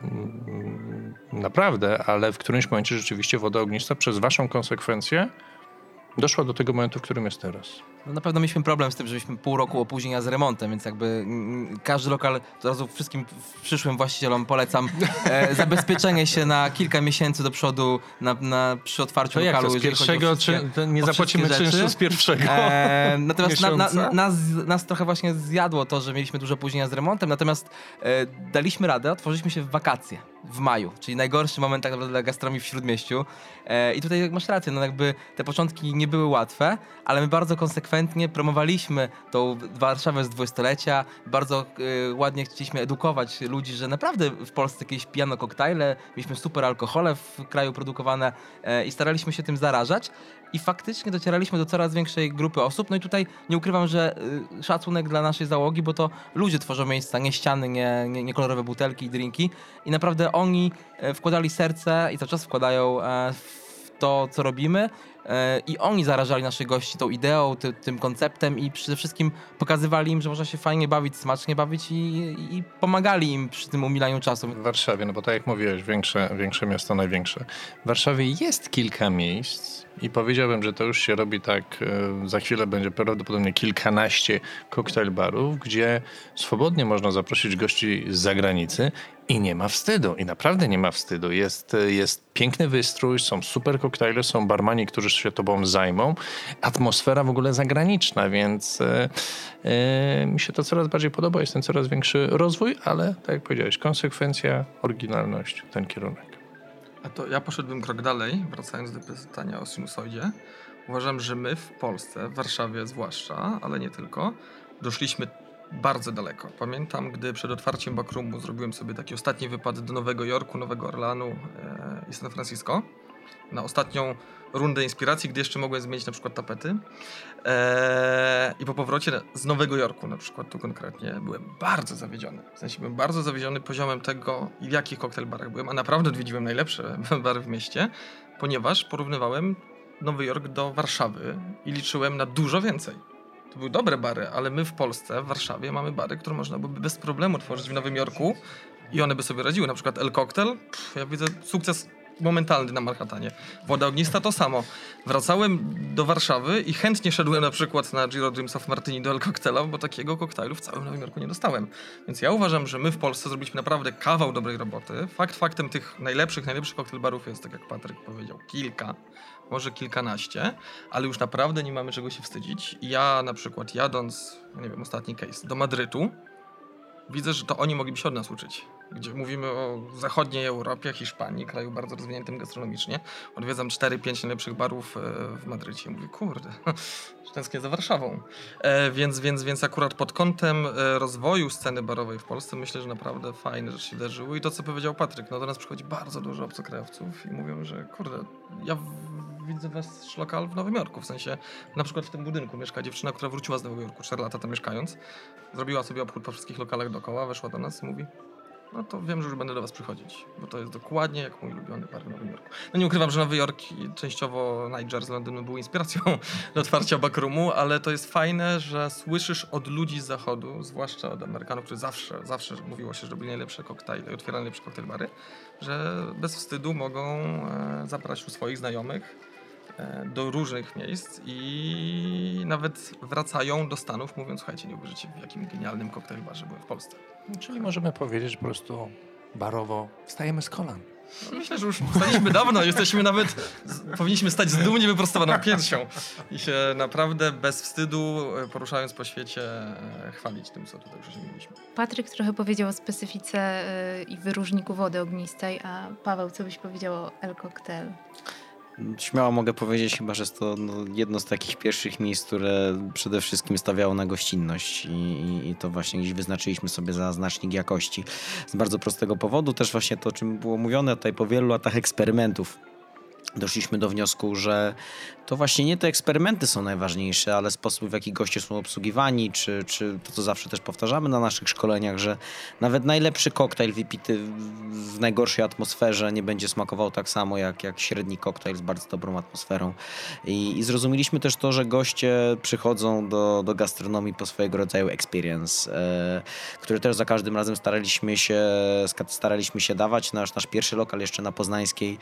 B: naprawdę, ale w którymś momencie rzeczywiście woda ognista przez waszą konsekwencję doszła do tego momentu, w którym jest teraz.
D: No na pewno mieliśmy problem z tym, że mieliśmy pół roku opóźnienia z remontem, więc jakby mm, każdy lokal, od razu wszystkim przyszłym właścicielom polecam e, <laughs> zabezpieczenie się na kilka miesięcy do przodu na, na, przy otwarciu
B: To jak
D: lokalu.
B: to z pierwszego, czy nie zapłacimy czynszu z pierwszego?
D: E, natomiast na, na, nas, nas trochę właśnie zjadło to, że mieliśmy duże opóźnienia z remontem, natomiast e, daliśmy radę, otworzyliśmy się w wakacje, w maju, czyli najgorszy moment tak naprawdę dla gastronomii w Śródmieściu. E, I tutaj masz rację, no jakby te początki nie były łatwe, ale my bardzo konsekwentnie promowaliśmy tą Warszawę z dwudziestolecia, bardzo e, ładnie chcieliśmy edukować ludzi, że naprawdę w Polsce jakieś pijano koktajle, mieliśmy super alkohole w kraju produkowane e, i staraliśmy się tym zarażać. I faktycznie docieraliśmy do coraz większej grupy osób. No i tutaj nie ukrywam, że y, szacunek dla naszej załogi, bo to ludzie tworzą miejsca, nie ściany, nie, nie, nie kolorowe butelki i drinki. I naprawdę oni e, wkładali serce i cały czas wkładają e, w to, co robimy. E, I oni zarażali naszych gości tą ideą, ty, tym konceptem i przede wszystkim pokazywali im, że można się fajnie bawić, smacznie bawić i, i, pomagali im przy tym umilaniu czasu.
B: W Warszawie, no bo tak jak mówiłeś, większe, większe miasto, największe. W Warszawie jest kilka miejsc i powiedziałbym, że to już się robi tak, e, za chwilę będzie prawdopodobnie kilkanaście koktajl barów, gdzie swobodnie można zaprosić gości z zagranicy i nie ma wstydu. I naprawdę nie ma wstydu. Jest, jest piękny wystrój, są super koktajle, są barmani, którzy się tobą zajmą. Atmosfera w ogóle zagraniczna, więc e, mi się to coraz bardziej podoba. Jest ten coraz większy rozwój, ale tak jak powiedziałeś, konsekwencja, oryginalność, ten kierunek.
E: A to ja poszedłbym krok dalej, wracając do pytania o sinusoidzie. Uważam, że my w Polsce, w Warszawie zwłaszcza, ale nie tylko, doszliśmy bardzo daleko. Pamiętam, gdy przed otwarciem Backroomu zrobiłem sobie taki ostatni wypad do Nowego Jorku, Nowego Orlanu e, i San Francisco. Na ostatnią rundę inspiracji, gdy jeszcze mogłem zmienić na przykład tapety. Eee, I po powrocie z Nowego Jorku na przykład tu konkretnie byłem bardzo zawiedziony. W sensie byłem bardzo zawiedziony poziomem tego, w jakich koktajl barach byłem, a naprawdę odwiedziłem najlepsze <laughs> bary w mieście, ponieważ porównywałem Nowy Jork do Warszawy i liczyłem na dużo więcej. To były dobre bary, ale my w Polsce, w Warszawie mamy bary, które można byłoby bez problemu tworzyć w Nowym Jorku i one by sobie radziły. Na przykład El Cocktail, pff, ja widzę sukces momentalny na Manhattanie. Woda ognista to samo. Wracałem do Warszawy i chętnie szedłem na przykład na Giro Dreams of Martini do El Cocktaila, bo takiego koktajlu w całym Nowym Jorku nie dostałem. Więc ja uważam, że my w Polsce zrobiliśmy naprawdę kawał dobrej roboty. Fakt faktem tych najlepszych, najlepszych koktajl barów jest, tak jak Patryk powiedział, kilka może kilkanaście, ale już naprawdę nie mamy czego się wstydzić. Ja na przykład jadąc, nie wiem, ostatni case, do Madrytu, widzę, że to oni mogliby się od nas uczyć. Gdzie mówimy o zachodniej Europie, Hiszpanii, kraju bardzo rozwiniętym gastronomicznie. Odwiedzam 4-5 najlepszych barów e, w Madrycie. Mówię, kurde, <laughs> tęsknię za Warszawą. E, więc, więc, więc akurat pod kątem e, rozwoju sceny barowej w Polsce myślę, że naprawdę fajne rzeczy się wydarzyły. I to, co powiedział Patryk, no do nas przychodzi bardzo dużo obcokrajowców i mówią, że kurde, ja widzę was lokal w Nowym Jorku. W sensie, na przykład w tym budynku mieszka dziewczyna, która wróciła z Nowego Jorku 4 lata tam mieszkając. Zrobiła sobie obchód po wszystkich lokalach dookoła, weszła do nas i mówi no to wiem, że już będę do was przychodzić, bo to jest dokładnie jak mój ulubiony bar w Nowym Jorku. No nie ukrywam, że Nowy Jork i częściowo Niger z Londynu był inspiracją <laughs> do otwarcia backroomu, ale to jest fajne, że słyszysz od ludzi z zachodu, zwłaszcza od Amerykanów, którzy zawsze, zawsze mówiło się, że robili najlepsze koktajle otwierali najlepsze koktajlbary, że bez wstydu mogą e, u swoich znajomych e, do różnych miejsc i nawet wracają do Stanów mówiąc, słuchajcie, nie uwierzycie w jakim genialnym koktajlbarze byłem w Polsce.
B: Czyli możemy powiedzieć, że po prostu barowo wstajemy z kolan.
E: Myślę, że już staliśmy dawno, jesteśmy nawet, powinniśmy stać z dumnie wyprostowaną piersią i się naprawdę bez wstydu, e, poruszając po świecie, e, chwalić tym, co tutaj osiągnęliśmy.
A: Patryk trochę powiedział o specyfice y, i wyróżniku wody ognistej, a Paweł, co byś powiedział o El Cocktail?
C: Śmiało mogę powiedzieć chyba, że jest to no, jedno z takich pierwszych miejsc, które przede wszystkim stawiało na gościnność i, i, to właśnie gdzieś wyznaczyliśmy sobie za znacznik jakości. Z bardzo prostego powodu też właśnie to, o czym było mówione tutaj po wielu latach eksperymentów doszliśmy do wniosku, że to właśnie nie te eksperymenty są najważniejsze, ale sposób, w jaki goście są obsługiwani, czy, czy to, co zawsze też powtarzamy na naszych szkoleniach, że nawet najlepszy koktajl wypity w najgorszej atmosferze nie będzie smakował tak samo jak, jak średni koktajl z bardzo dobrą atmosferą. I, i zrozumieliśmy też to, że goście przychodzą do, do gastronomii po swojego rodzaju experience, e, który też za każdym razem staraliśmy się, staraliśmy się dawać. Nasz, nasz pierwszy lokal jeszcze na Poznańskiej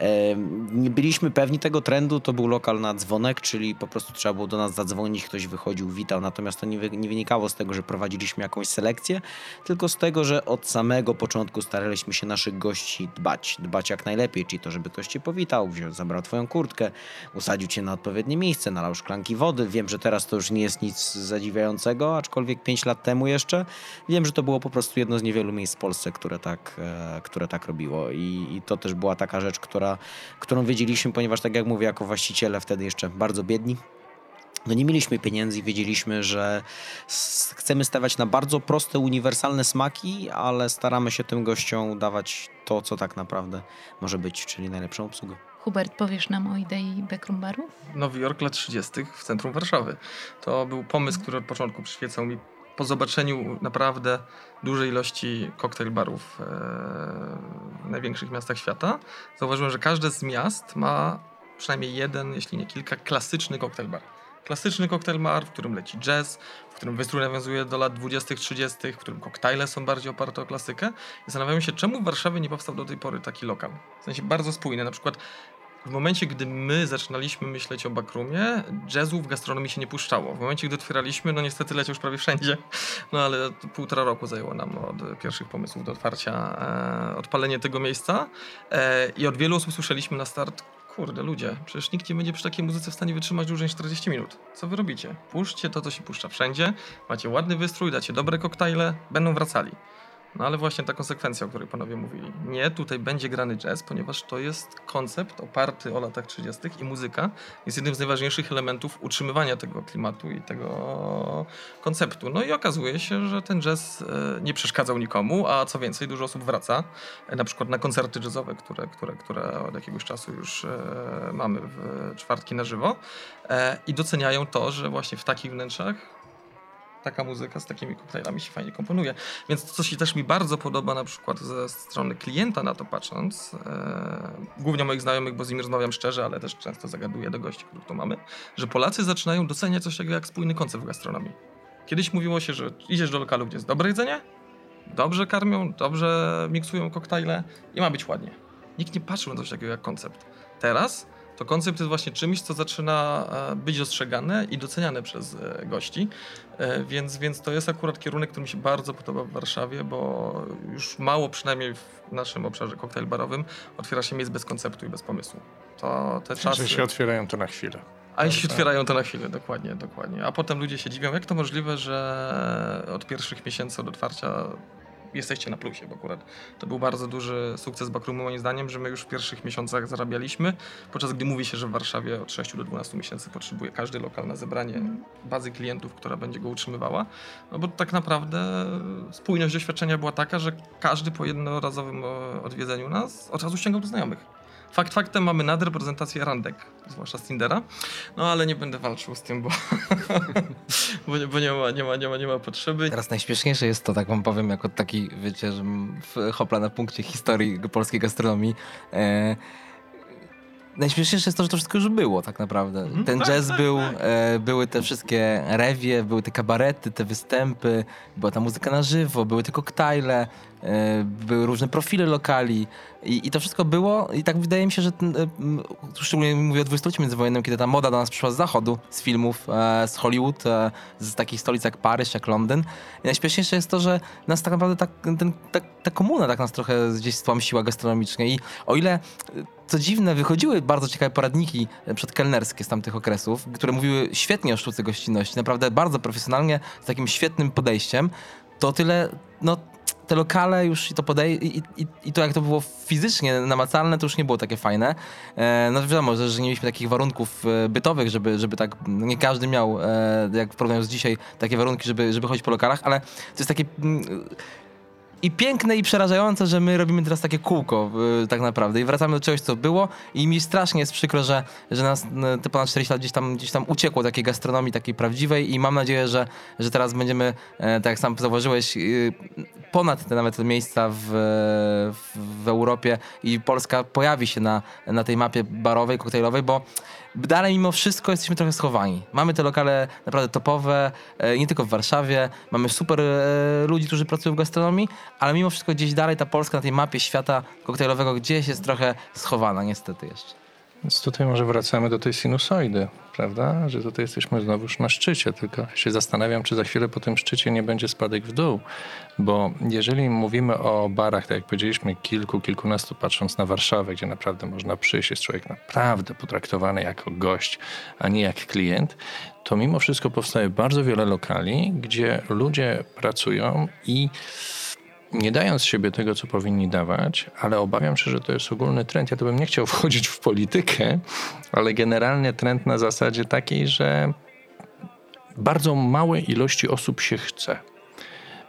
C: e, nie byliśmy pewni tego trendu, to był lokal na dzwonek, czyli po prostu trzeba było do nas zadzwonić, ktoś wychodził, witał, natomiast to nie, nie wynikało z tego, że prowadziliśmy jakąś selekcję, tylko z tego, że od samego początku staraliśmy się naszych gości dbać, dbać jak najlepiej, czyli to, żeby ktoś cię powitał, wziął, zabrał twoją kurtkę, usadził cię na odpowiednie miejsce, nalał szklanki wody. Wiem, że teraz to już nie jest nic zadziwiającego, aczkolwiek 5 lat temu jeszcze wiem, że to było po prostu jedno z niewielu miejsc w Polsce, które tak, e, które tak robiło i, i to też była taka rzecz, która, którą wiedzieliśmy, ponieważ tak jak mówię, jako właściciele wtedy jeszcze bardzo biedni, no nie mieliśmy pieniędzy i wiedzieliśmy, że chcemy stawiać na bardzo proste, uniwersalne smaki, ale staramy się tym gościom dawać to, co tak naprawdę może być, czyli najlepszą obsługę.
A: Hubert, powiesz nam o idei Backroom Baru?
E: Nowy Jork lat 30. w centrum Warszawy. To był pomysł, który od początku przyświecał mi po zobaczeniu naprawdę dużej ilości koktajl barów e, w największych miastach świata, zauważyłem, że każde z miast ma przynajmniej jeden, jeśli nie kilka, klasyczny koktajl bar. Klasyczny koktajl bar, w którym leci jazz, w którym wystrój nawiązuje do lat 20., 30., w którym koktajle są bardziej oparte o klasykę. I zastanawiam się, czemu w Warszawie nie powstał do tej pory taki lokal. W sensie bardzo spójny. Na przykład w momencie, gdy my zaczynaliśmy myśleć o backroomie, jazzu w gastronomii się nie puszczało. W momencie, gdy otwieraliśmy, no niestety leciał już prawie wszędzie, no ale półtora roku zajęło nam od pierwszych pomysłów do otwarcia, e, odpalenie tego miejsca e, i od wielu osób słyszeliśmy na start, kurde ludzie, przecież nikt nie będzie przy takiej muzyce w stanie wytrzymać dłużej niż 40 minut. Co wy robicie? Puszczcie to, co się puszcza wszędzie, macie ładny wystrój, dacie dobre koktajle, będą wracali. No ale właśnie ta konsekwencja, o której panowie mówili. Nie, tutaj będzie grany jazz, ponieważ to jest koncept oparty o latach 30. i muzyka jest jednym z najważniejszych elementów utrzymywania tego klimatu i tego konceptu. No i okazuje się, że ten jazz e, nie przeszkadzał nikomu, a co więcej, dużo osób wraca, e, na przykład na koncerty jazzowe, które, które, które od jakiegoś czasu już e, mamy w czwartki na żywo i doceniają to, że właśnie w takich wnętrzach taka muzyka z takimi koktajlami się fajnie komponuje. Więc to, co się też mi bardzo podoba na przykład ze strony klienta na to patrząc, e, głównie moich znajomych, bo z nimi rozmawiam szczerze, ale też często zagaduję do gości, których tu mamy, że Polacy zaczynają doceniać coś takiego jak spójny koncept w gastronomii. Kiedyś mówiło się, że idziesz do lokalu, gdzie jest dobre jedzenie, dobrze karmią, dobrze miksują koktajle i ma być ładnie. Nikt nie patrzył na coś takiego jak koncept. Teraz to koncept jest właśnie czymś, co zaczyna e, być dostrzegane i doceniane przez e, gości. E, więc, więc to jest akurat kierunek, który mi się bardzo podoba w Warszawie, bo już mało przynajmniej w naszym obszarze koktajl barowym otwiera się miejsc bez konceptu i bez pomysłu. To te czasy...
B: Że się otwierają to na chwilę.
E: A jeśli się otwierają to na chwilę, dokładnie, dokładnie. A potem ludzie się dziwią, jak to możliwe, że od pierwszych miesięcy od otwarcia jesteście na plusie, bo akurat to był bardzo duży sukces Backroomu moim zdaniem, że my już w pierwszych miesiącach zarabialiśmy, podczas gdy mówi się, że w Warszawie od 6 do 12 miesięcy potrzebuje każdy lokal na zebranie bazy klientów, która będzie go utrzymywała, no bo tak naprawdę spójność doświadczenia była taka, że każdy po jednorazowym e, odwiedzeniu nas od razu ściągał do znajomych. Fakt faktem mamy nadreprezentację randek, zwłaszcza z Tindera, no ale nie będę walczył z tym, bo, <laughs> bo, nie, bo nie, ma, nie, ma, nie, ma, nie ma potrzeby.
D: Teraz najśmieszniejsze jest to, tak wam powiem, jako taki, wiecie, że hopla na punkcie historii polskiej gastronomii. E, Najśmieszniejsze jest to, że to wszystko już było tak naprawdę. Mhm. Ten tak, jazz tak, był, tak. E, były te wszystkie rewie, były te kabarety, te występy, była ta muzyka na żywo, były te koktajle, były różne profile lokali i, i to wszystko było i tak wydaje mi się, że ten, e, szczególnie mówię o dwudziestoleciu międzywojennym, kiedy ta moda do nas przyszła z zachodu, z filmów, e, z Hollywood, e, z takich stolic jak Paryż, jak Londyn. I najśmieszniejsze jest to, że nas tak naprawdę ta, ten, ta, ta komuna tak nas trochę gdzieś stłamsiła gastronomicznie i o ile co dziwne, wychodziły bardzo ciekawe poradniki przedkelnerskie z tamtych okresów, które mówiły świetnie o sztuce gościnności, naprawdę bardzo profesjonalnie, z takim świetnym podejściem, to tyle, no te lokale już to podej i, i, i, to jak to było fizycznie namacalne, to już nie było takie fajne. E, no wiadomo, że, że nie mieliśmy takich warunków e, bytowych, żeby, żeby tak, nie każdy miał, e, jak w porównaniu z dzisiaj, takie warunki, żeby, żeby chodzić po lokalach, ale to jest takie mm, i piękne i przerażające, że my robimy teraz takie kółko yy, tak naprawdę. I wracamy do czegoś, co było. I mi strasznie jest przykro, że, że nas yy, te ponad 40 lat gdzieś tam, gdzieś tam uciekło takiej gastronomii, takiej prawdziwej. I mam nadzieję, że, że teraz będziemy, yy, tak jak sam zauważyłeś, y, ponad te nawet miejsca w, w, w Europie i Polska pojawi się na, na tej mapie barowej, koktajlowej, bo dalej mimo wszystko jesteśmy trochę schowani. Mamy te lokale naprawdę topowe, e, nie tylko w Warszawie, mamy super e, ludzi, którzy pracują w gastronomii, ale mimo wszystko gdzieś dalej ta Polska na tej mapie świata koktajlowego gdzieś jest trochę schowana niestety jeszcze.
B: Więc tutaj może wracamy do tej sinusoidy, prawda? Że tutaj jesteśmy znowu na szczycie, tylko się zastanawiam, czy za chwilę po tym szczycie nie będzie spadek w dół. Bo jeżeli mówimy o barach, tak jak powiedzieliśmy, kilku, kilkunastu, patrząc na Warszawę, gdzie naprawdę można przyjść, jest człowiek naprawdę potraktowany jako gość, a nie jak klient, to mimo wszystko powstaje bardzo wiele lokali, gdzie ludzie pracują i nie dając siebie tego, co powinni dawać, ale obawiam się, że to jest ogólny trend. Ja to bym nie chciał <laughs> wchodzić w politykę, ale generalnie trend na zasadzie takiej, że bardzo małej ilości osób się chce.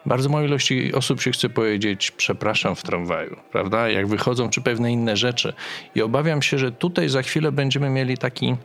B: Bardzo małej ilości osób się chce powiedzieć przepraszam w tramwaju, prawda? Jak wychodzą, czy pewne inne rzeczy. I obawiam się, że tutaj za chwilę będziemy mieli taki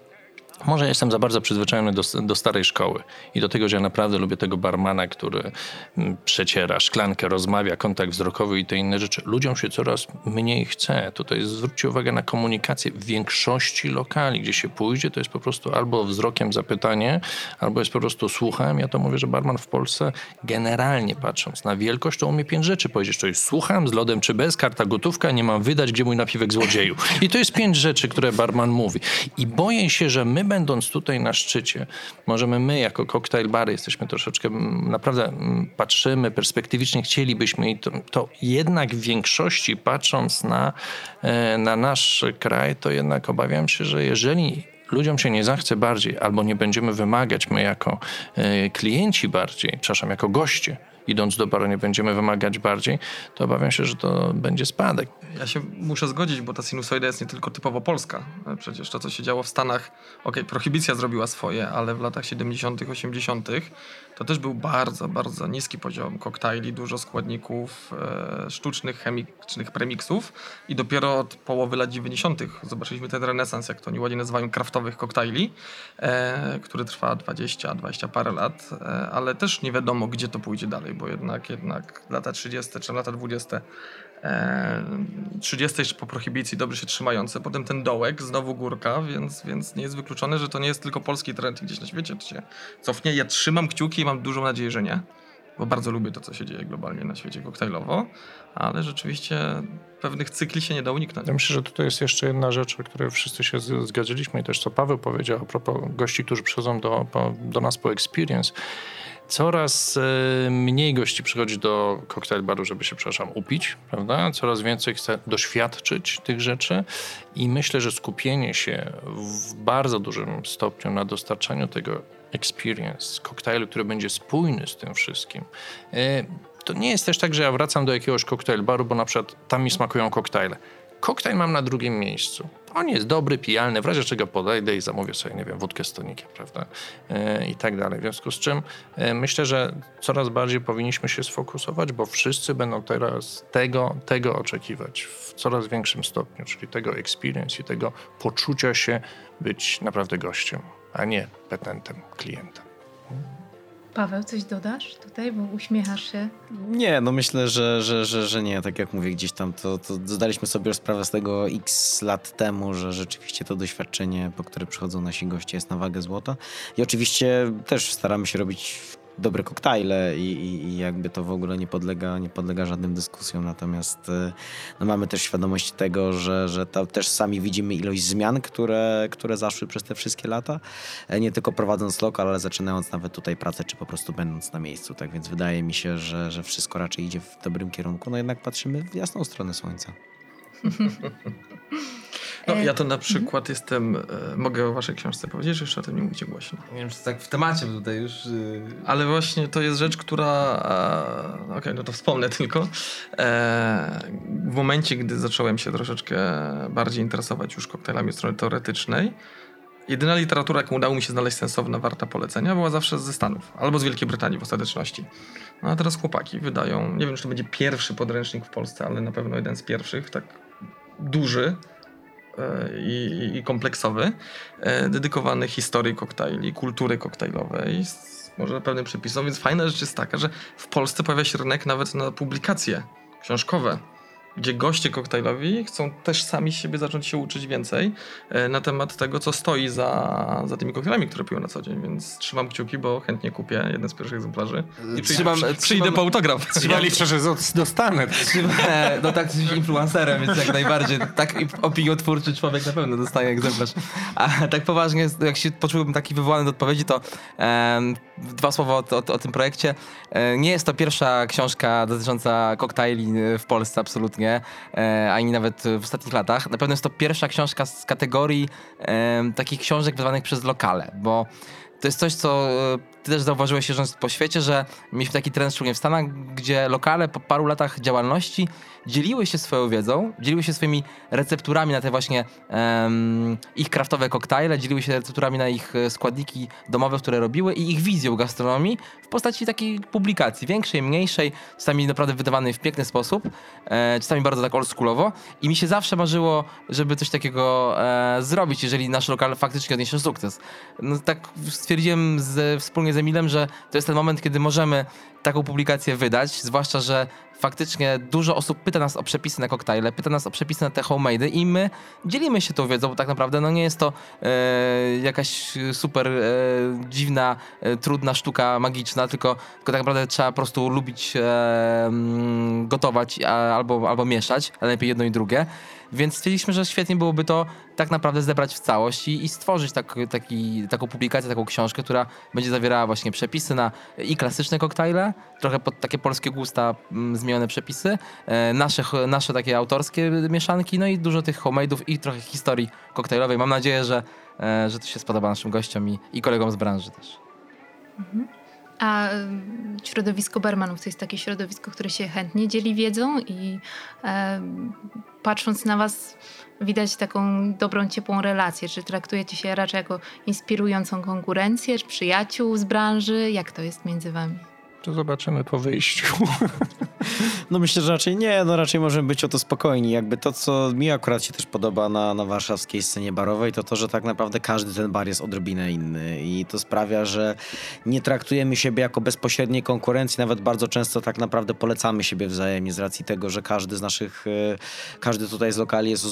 B: może jestem za bardzo przyzwyczajony do, do, starej szkoły i do tego, że ja naprawdę lubię tego barmana, który mm, przeciera szklankę, rozmawia, kontakt wzrokowy i te inne rzeczy. Ludziom się coraz mniej chce. Tutaj zwróćcie uwagę na komunikację. W większości lokali, gdzie się pójdzie, to jest po prostu albo wzrokiem zapytanie, albo jest po prostu słucham. Ja to mówię, że barman w Polsce generalnie patrząc na wielkość, to umie pięć rzeczy powiedzieć. To jest słucham, z lodem czy bez, karta gotówka, nie mam wydać, gdzie mój napiwek złodzieju. I to jest pięć rzeczy, które barman mówi. I boję się, że my będąc tutaj na szczycie, możemy my jako koktajl bary jesteśmy troszeczkę, naprawdę patrzymy perspektywicznie, chcielibyśmy i to, to jednak w większości patrząc na, e, na nasz kraj, to jednak obawiam się, że jeżeli ludziom się nie zachce bardziej, albo nie będziemy wymagać my jako e, klienci bardziej, przepraszam, jako goście, idąc do baru nie będziemy wymagać bardziej, to obawiam się, że to będzie spadek.
E: Ja się muszę zgodzić, bo ta sinusoida jest nie tylko typowo polska. Przecież to, co się działo w Stanach, okej, prohibicja zrobiła swoje, ale w latach 70., 80. to też był bardzo, bardzo niski poziom koktajli, dużo składników e, sztucznych, chemicznych premiksów i dopiero od połowy lat 90. zobaczyliśmy ten renesans, jak to oni ładnie nazywają, kraftowych koktajli, e, który trwa 20, 20 parę lat, e, ale też nie wiadomo, gdzie to pójdzie dalej, bo jednak, jednak lata 30 czy lata 20 30 jeszcze po prohibicji dobrze się trzymające, potem ten dołek, znowu górka, więc, więc nie jest wykluczone, że to nie jest tylko polski trend gdzieś na świecie, to się cofnie. Ja trzymam kciuki i mam dużą nadzieję, że nie, bo bardzo lubię to, co się dzieje globalnie na świecie koktajlowo, ale rzeczywiście pewnych cykli się nie da uniknąć.
B: Ja myślę, że tutaj jest jeszcze jedna rzecz, o której wszyscy się zgadzaliśmy i też co Paweł powiedział a propos gości, którzy przychodzą do, do nas po experience coraz e, mniej gości przychodzi do koktajl baru, żeby się, przepraszam, upić, prawda? Coraz więcej chce doświadczyć tych rzeczy i myślę, że skupienie się w bardzo dużym stopniu na dostarczaniu tego experience, koktajlu, który będzie spójny z tym wszystkim. E, to nie jest też tak, że ja wracam do jakiegoś koktajl baru, bo na przykład tam mi smakują koktajle. Koktajl mam na drugim miejscu. On jest dobry, pijalny, w razie czego podejdę i zamówię sobie, nie wiem, wódkę z tonikiem, prawda? E, I tak dalej. W związku z czym e, myślę, że coraz bardziej powinniśmy się sfokusować, bo wszyscy będą teraz tego, tego oczekiwać w coraz większym stopniu, czyli tego experience i tego poczucia się być naprawdę gościem, a nie petentem, klientem.
A: Paweł, coś dodasz tutaj, bo uśmiechasz się?
C: Nie, no myślę, że, że, że, że nie. Tak jak mówię gdzieś tam, to, to zdaliśmy sobie sprawę z tego x lat temu, że rzeczywiście to doświadczenie, po które przychodzą nasi goście jest na wagę złota. I oczywiście też staramy się robić dobre koktajle i, i, i, jakby to w ogóle nie podlega, nie podlega żadnym dyskusjom. Natomiast e, no mamy też świadomość tego, że, że też sami widzimy ilość zmian, które, które zaszły przez te wszystkie lata. E, nie tylko prowadząc lokal, ale zaczynając nawet tutaj pracę, czy po prostu będąc na miejscu. Tak więc wydaje mi się, że, że wszystko raczej idzie w dobrym kierunku. No jednak patrzymy w jasną stronę słońca. <laughs>
E: No, ja to na przykład mhm. jestem, e, mogę o waszej książce powiedzieć, że jeszcze o tym nie mówicie głośno.
D: Nie wiem, czy tak w temacie tutaj już... Yy...
E: Ale właśnie to jest rzecz, która, e, okej, okay, no to wspomnę <laughs> tylko. E, w momencie, gdy zacząłem się troszeczkę bardziej interesować już koktajlami strony teoretycznej, jedyna literatura, jaką udało mi się znaleźć sensowna, warta polecenia, była zawsze ze Stanów albo z Wielkiej Brytanii w ostateczności. No a teraz chłopaki wydają, nie wiem, czy to będzie pierwszy podręcznik w Polsce, ale na pewno jeden z pierwszych, tak duży, E, i, i kompleksowy, e, dedykowany historii koktajli, kultury koktajlowej, może pewnym przepisom, więc fajna rzecz jest taka, że w Polsce pojawia się rynek nawet na publikacje książkowe gdzie goście koktajlowi chcą też sami siebie zacząć się uczyć więcej e, na temat tego, co stoi za, za tymi koktajlami, które piją na co dzień, więc trzymam kciuki, bo chętnie kupię jeden z pierwszych egzemplarzy i trzymam, przy, przyjdę trzymam, po autograf. <laughs>
B: Trzymam, ja liczę, że dostanę.
D: Trzymam, no tak, jesteś influencerem, więc jak najbardziej. Tak opiniotwórczy człowiek na pewno dostaje egzemplarz. A tak poważnie, jak się poczułbym taki wywołany do odpowiedzi, to um, dwa słowa o, o, o tym projekcie. E, nie jest to pierwsza książka dotycząca koktajli w Polsce, absolutnie e, ani nawet w ostatnich latach. Na pewno jest to pierwsza książka z kategorii takich książek wydawanych przez lokale, bo to jest coś, co e, ty też zauważyłeś jeżdżąc po świecie, że mieliśmy taki trend szczególnie w Stanach, gdzie lokale po paru latach działalności dzieliły się swoją wiedzą, dzieliły się swoimi recepturami na te właśnie um, ich kraftowe koktajle, dzieliły się recepturami na ich e, składniki domowe, które robiły i ich wizją gastronomii w postaci takiej publikacji, większej, mniejszej, czasami naprawdę wydawanej w piękny sposób, e, czasami bardzo tak oldschoolowo i mi się zawsze marzyło, żeby coś takiego e, zrobić, jeżeli nasz lokal faktycznie odniesie sukces. No tak stwierdziłem z, wspólnie z Emilem, że to jest ten moment, kiedy możemy taką publikację wydać, zwłaszcza, że faktycznie dużo osób pyta nas o przepisy na koktajle, pyta nas o przepisy na te homemade i my dzielimy się tą wiedzą, bo tak naprawdę no nie jest to e, jakaś super e, dziwna, e, trudna sztuka magiczna, tylko, tylko tak naprawdę trzeba po prostu lubić e, mm, gotować a, albo, albo mieszać, ale lepiej jedno i drugie. Więc stwierdziliśmy, że świetnie byłoby to tak naprawdę zebrać w całość i, i stworzyć tak, taki, taką publikację, taką książkę, która będzie zawierała właśnie przepisy na i klasyczne koktajle, trochę pod takie polskie gusta mm, zmienione przepisy, e, nasze, nasze takie autorskie mieszanki, no i dużo tych homemade'ów i trochę historii koktajlowej. Mam nadzieję, że, e, że to się spodoba naszym gościom i, i kolegom z branży też.
A: Mhm. A środowisko barmanów to jest takie środowisko, które się chętnie dzieli wiedzą i e, patrząc na was widać taką dobrą, ciepłą relację. Czy traktujecie się raczej jako inspirującą konkurencję, czy przyjaciół z branży? Jak to jest między wami?
B: To zobaczymy po wyjściu.
C: No myślę, że raczej nie, no raczej możemy być o to spokojni. Jakby to, co mi akurat się też podoba na, na warszawskiej scenie barowej, to to, że tak naprawdę każdy ten bar jest odrobinę inny. I to sprawia, że nie traktujemy siebie jako bezpośredniej konkurencji, nawet bardzo często tak naprawdę polecamy siebie wzajemnie z racji tego, że każdy z naszych, e, każdy tutaj z lokali jest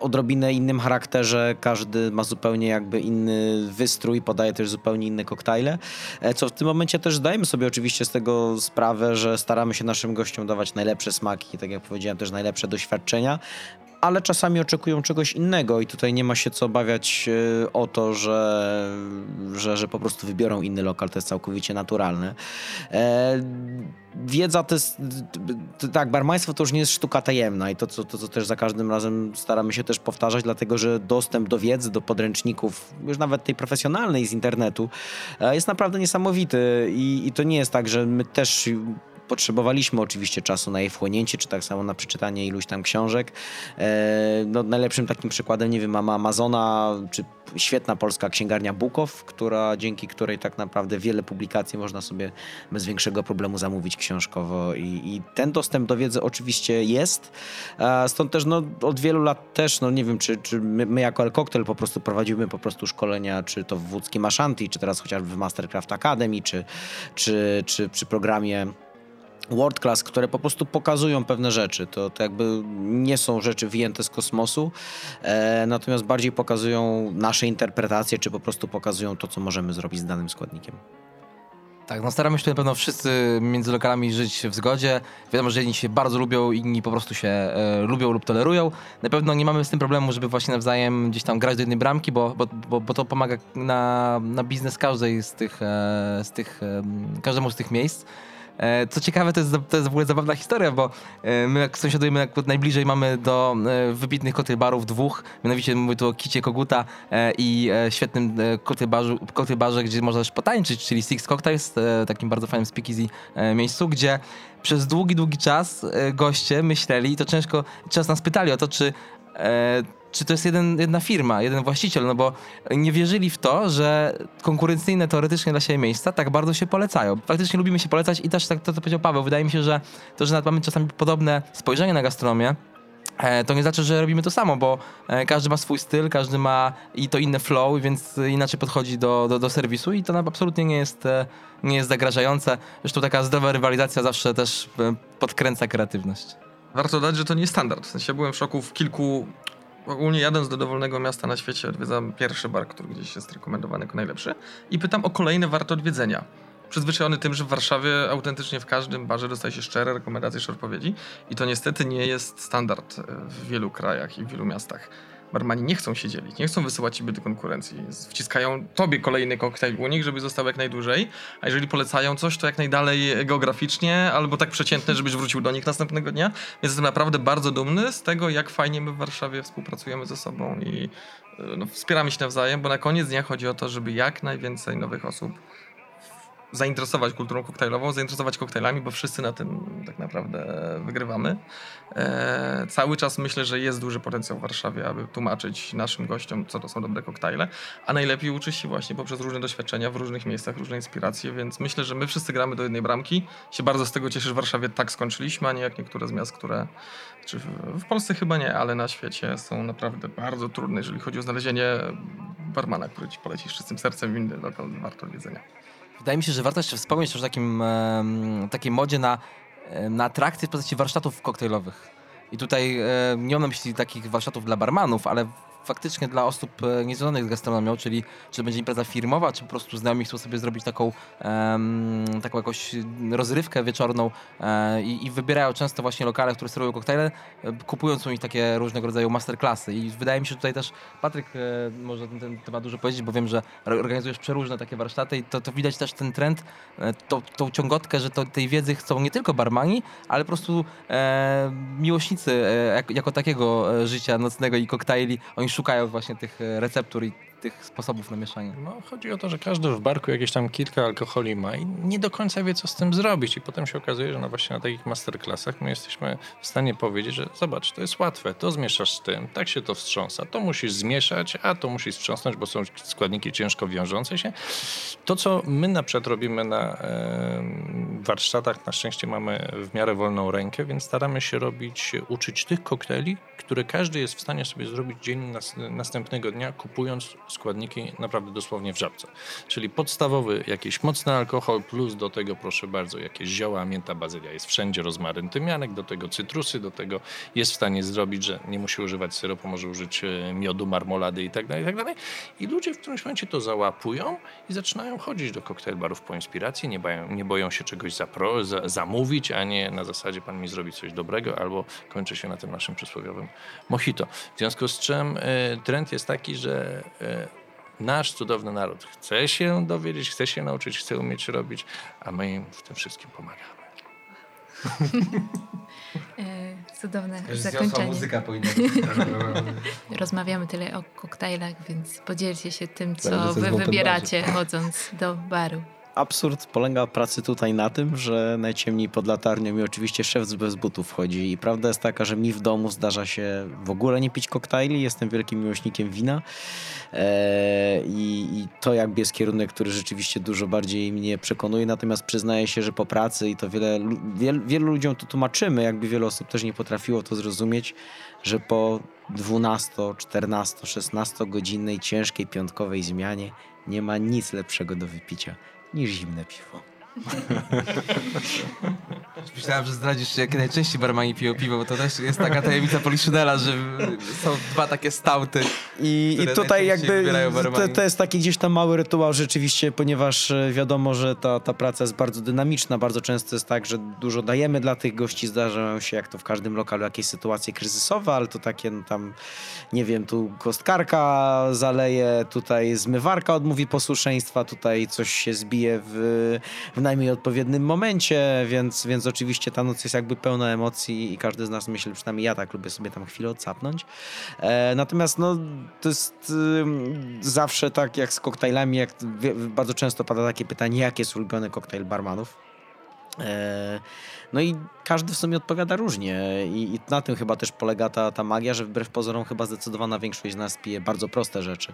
C: odrobinę innym charakterze, każdy ma zupełnie jakby inny wystrój, podaje też zupełnie inne koktajle, e, co w tym momencie też zdajemy sobie oczywiście z tego sprawę, że staramy się naszym gościom dawać najlepsze smaki, tak jak powiedziałem, też najlepsze doświadczenia, ale czasami oczekują czegoś innego i tutaj nie ma się co obawiać e, o to, że, że, że po prostu wybiorą inny lokal, to jest całkowicie naturalne. E, wiedza to jest, tak, barmaństwo to już nie jest sztuka tajemna i to co, to, co też za każdym razem staramy się też powtarzać, dlatego że dostęp do wiedzy, do podręczników, już nawet tej profesjonalnej z internetu, e, jest naprawdę niesamowity i, i to nie jest tak, że my też potrzebowaliśmy oczywiście czasu na jej wchłonięcie, czy tak samo na przeczytanie iluś tam książek. E, no, najlepszym takim przykładem, nie wiem, mamy Amazona, czy świetna polska księgarnia Bukow, która, dzięki której tak naprawdę wiele publikacji można sobie bez większego problemu zamówić książkowo i, i ten dostęp do wiedzy oczywiście jest. Stąd też no, od wielu lat też, no nie wiem, czy, czy my, my jako El Cocktail po prostu prowadzimy po prostu szkolenia, czy to w Łódzkim Ashanti, czy teraz chociażby w Mastercraft Academy, czy, czy, czy przy programie World Class, które po prostu pokazują pewne rzeczy. To, to jakby nie są rzeczy wyjęte z kosmosu, e, natomiast bardziej pokazują nasze interpretacje, czy po prostu pokazują to, co możemy zrobić z danym składnikiem.
D: Tak, no staramy się na pewno wszyscy między lokalami żyć w zgodzie. Wiadomo, że jedni się bardzo lubią, inni po prostu się e, lubią lub tolerują. Na pewno nie mamy z tym problemu, żeby właśnie nawzajem gdzieś tam grać do jednej bramki, bo, bo, bo, bo to pomaga na, na biznes każdej z tych, e, z tych każdemu z tych miejsc. E, co ciekawe, to jest, to jest w ogóle zabawna historia, bo e, my jak sąsiadujemy, jak najbliżej mamy do e, wybitnych kotybarów dwóch, mianowicie mówię tu o Kicie Koguta i świetnym kotybarze, gdzie można też potańczyć, czyli Six Cocktails, takim bardzo fajnym speakeasy miejscu, gdzie przez długi, długi czas goście myśleli, i to ciężko, czas nas pytali o to, czy czy to jest jeden, jedna firma, jeden właściciel, no bo nie wierzyli w to, że konkurencyjne teoretycznie dla siebie miejsca tak bardzo się polecają. Faktycznie lubimy się polecać i też tak to, co powiedział Paweł, wydaje mi się, że to, że mamy czasami podobne spojrzenie na gastronomię, e, to nie znaczy, że robimy to samo, bo e, każdy ma swój styl, każdy ma i to inne flow, więc inaczej podchodzi do, do, do serwisu i to absolutnie nie jest, e, nie jest zagrażające. Zresztą taka zdrowa rywalizacja zawsze też podkręca kreatywność.
E: Warto dodać, że to nie jest standard. W sensie byłem w szoku w kilku ogólnie jadąc do dowolnego miasta na świecie odwiedzam pierwszy bar, który gdzieś jest rekomendowany jako najlepszy i pytam o kolejne warte odwiedzenia. Przyzwyczajony tym, że w Warszawie autentycznie w każdym barze dostaje się szczere rekomendacje, szczere odpowiedzi i to niestety nie jest standard w wielu krajach i w wielu miastach barmani nie chcą się dzielić, nie chcą wysyłać ciebie do konkurencji. Wciskają tobie kolejny koktajl u nich, żeby został jak najdłużej, a jeżeli polecają coś, to jak najdalej geograficznie, albo tak przeciętne, żebyś wrócił do nich następnego dnia. Więc jestem naprawdę bardzo dumny z tego, jak fajnie my w Warszawie współpracujemy ze sobą i no, wspieramy się nawzajem, bo na koniec dnia chodzi o to, żeby jak najwięcej nowych osób zainteresować kulturą koktajlową, zainteresować koktajlami, bo wszyscy na tym tak naprawdę wygrywamy. E, cały czas myślę, że jest duży potencjał w Warszawie, aby tłumaczyć naszym gościom, co to są dobre koktajle, a najlepiej uczyć się właśnie poprzez różne doświadczenia w różnych miejscach, różne inspiracje, więc myślę, że my wszyscy gramy do jednej bramki. Się bardzo z tego cieszę, że w Warszawie tak skończyliśmy, a nie jak niektóre z miast, które czy w Polsce chyba nie, ale na świecie są naprawdę bardzo trudne, jeżeli chodzi o znalezienie barmana, który ci poleci z czystym sercem inny lokal warto odwiedzenia.
D: Wydaje mi się, że warto jeszcze wspomnieć też o takim, takiej modzie na, na atrakcje w postaci warsztatów koktajlowych. I tutaj nie mam na myśli takich warsztatów dla barmanów, ale faktycznie dla osób e, niezwiązanych z gastronomią, czyli czy będzie impreza firmowa, czy po prostu znajomi chcą sobie zrobić taką, um, taką jakąś rozrywkę wieczorną e, i, i, wybierają często właśnie lokale, które serwują koktajle, e, kupując u nich takie różnego rodzaju masterclassy. I wydaje mi się, że tutaj też Patryk e, może na ten temat dużo powiedzieć, bo wiem, że organizujesz przeróżne takie warsztaty i to, to widać też ten trend, e, to, tą ciągotkę, że to, tej wiedzy chcą nie tylko barmani, ale po prostu e, miłośnicy jak, jako takiego życia nocnego i koktajli. Oni szukają właśnie tych e, receptur i tych sposobów na mieszanie?
B: No, chodzi o to, że każdy w barku jakieś tam kilka alkoholi ma i nie do końca wie, co z tym zrobić. I potem się okazuje, że no właśnie na takich masterclassach my jesteśmy w stanie powiedzieć, że zobacz, to jest łatwe, to zmieszasz z tym, tak się to wstrząsa, to musisz zmieszać, a to musisz wstrząsnąć, bo są składniki ciężko wiążące się. To, co my na przykład robimy na warsztatach, na szczęście mamy w miarę wolną rękę, więc staramy się robić, uczyć tych koktajli, które każdy jest w stanie sobie zrobić dzień nas, następnego dnia, kupując składniki naprawdę dosłownie w żabce. Czyli podstawowy jakiś mocny alkohol, plus do tego proszę bardzo jakieś zioła, mięta, bazylia. Jest wszędzie rozmaryn, tymianek, do tego cytrusy, do tego jest w stanie zrobić, że nie musi używać syropu, może użyć e, miodu, marmolady i tak dalej, i tak. I ludzie w którymś momencie to załapują i zaczynają chodzić do koktajlbarów po inspiracji, nie boją, nie boją się czegoś zapro, za, zamówić, a nie na zasadzie pan mi zrobi coś dobrego, albo kończy się na tym naszym przysłowiowym mojito. W związku z czym y, trend jest taki, że y, nasz cudowny naród chce się dowiedzieć, chce się nauczyć, chce umieć robić, a my im w tym wszystkim pomagamy. <laughs>
A: E, cudowne zakończenie.
D: muzyka <laughs> powinna być.
A: Rozmawiamy tyle o koktajlach, więc podzielcie się tym, co wy wybieracie chodząc do baru
C: absurd polega pracy tutaj na tym, że najciemniej pod latarnią mi oczywiście szef bez butów wchodzi i prawda jest taka, że mi w domu zdarza się w ogóle nie pić koktajli, jestem wielkim miłośnikiem wina. Eee, i, to jakby jest kierunek, który rzeczywiście dużo bardziej mnie przekonuje, natomiast przyznaję się, że po pracy i to wiele, wiel, wielu ludziom to tłumaczymy, jakby wiele osób też nie potrafiło to zrozumieć, że po 12, 14, 16 godzinnej ciężkiej piątkowej zmianie nie ma nic lepszego do wypicia niż zimne piwo. <laughs>
D: Myślałem, że zdradzisz, jak najczęściej barmani piją piwo, bo to też jest taka tajemnica Poliszynela, że są dwa takie stałty.
C: I, i tutaj jakby to, to, jest taki gdzieś tam mały rytuał rzeczywiście, ponieważ e, wiadomo, że ta, ta praca jest bardzo dynamiczna. Bardzo często jest tak, że dużo dajemy dla tych gości. Zdarzają się, jak to w każdym lokalu, jakieś sytuacje kryzysowe, ale to takie no, tam, nie wiem, tu kostkarka zaleje, tutaj zmywarka odmówi posłuszeństwa, tutaj coś się zbije w, w najmniej odpowiednim momencie, więc, więc oczywiście ta noc jest jakby pełna emocji i każdy z nas myśli, przynajmniej ja tak lubię sobie tam chwilę odsapnąć. E, natomiast no, to jest y, zawsze tak jak z koktajlami, jak bardzo często pada takie pytanie, jakie jest ulubiony koktajl barmanów. E, no i każdy w sumie odpowiada różnie I, i, na tym chyba też polega ta, ta magia, że wbrew pozorom chyba zdecydowana większość z nas pije bardzo proste rzeczy,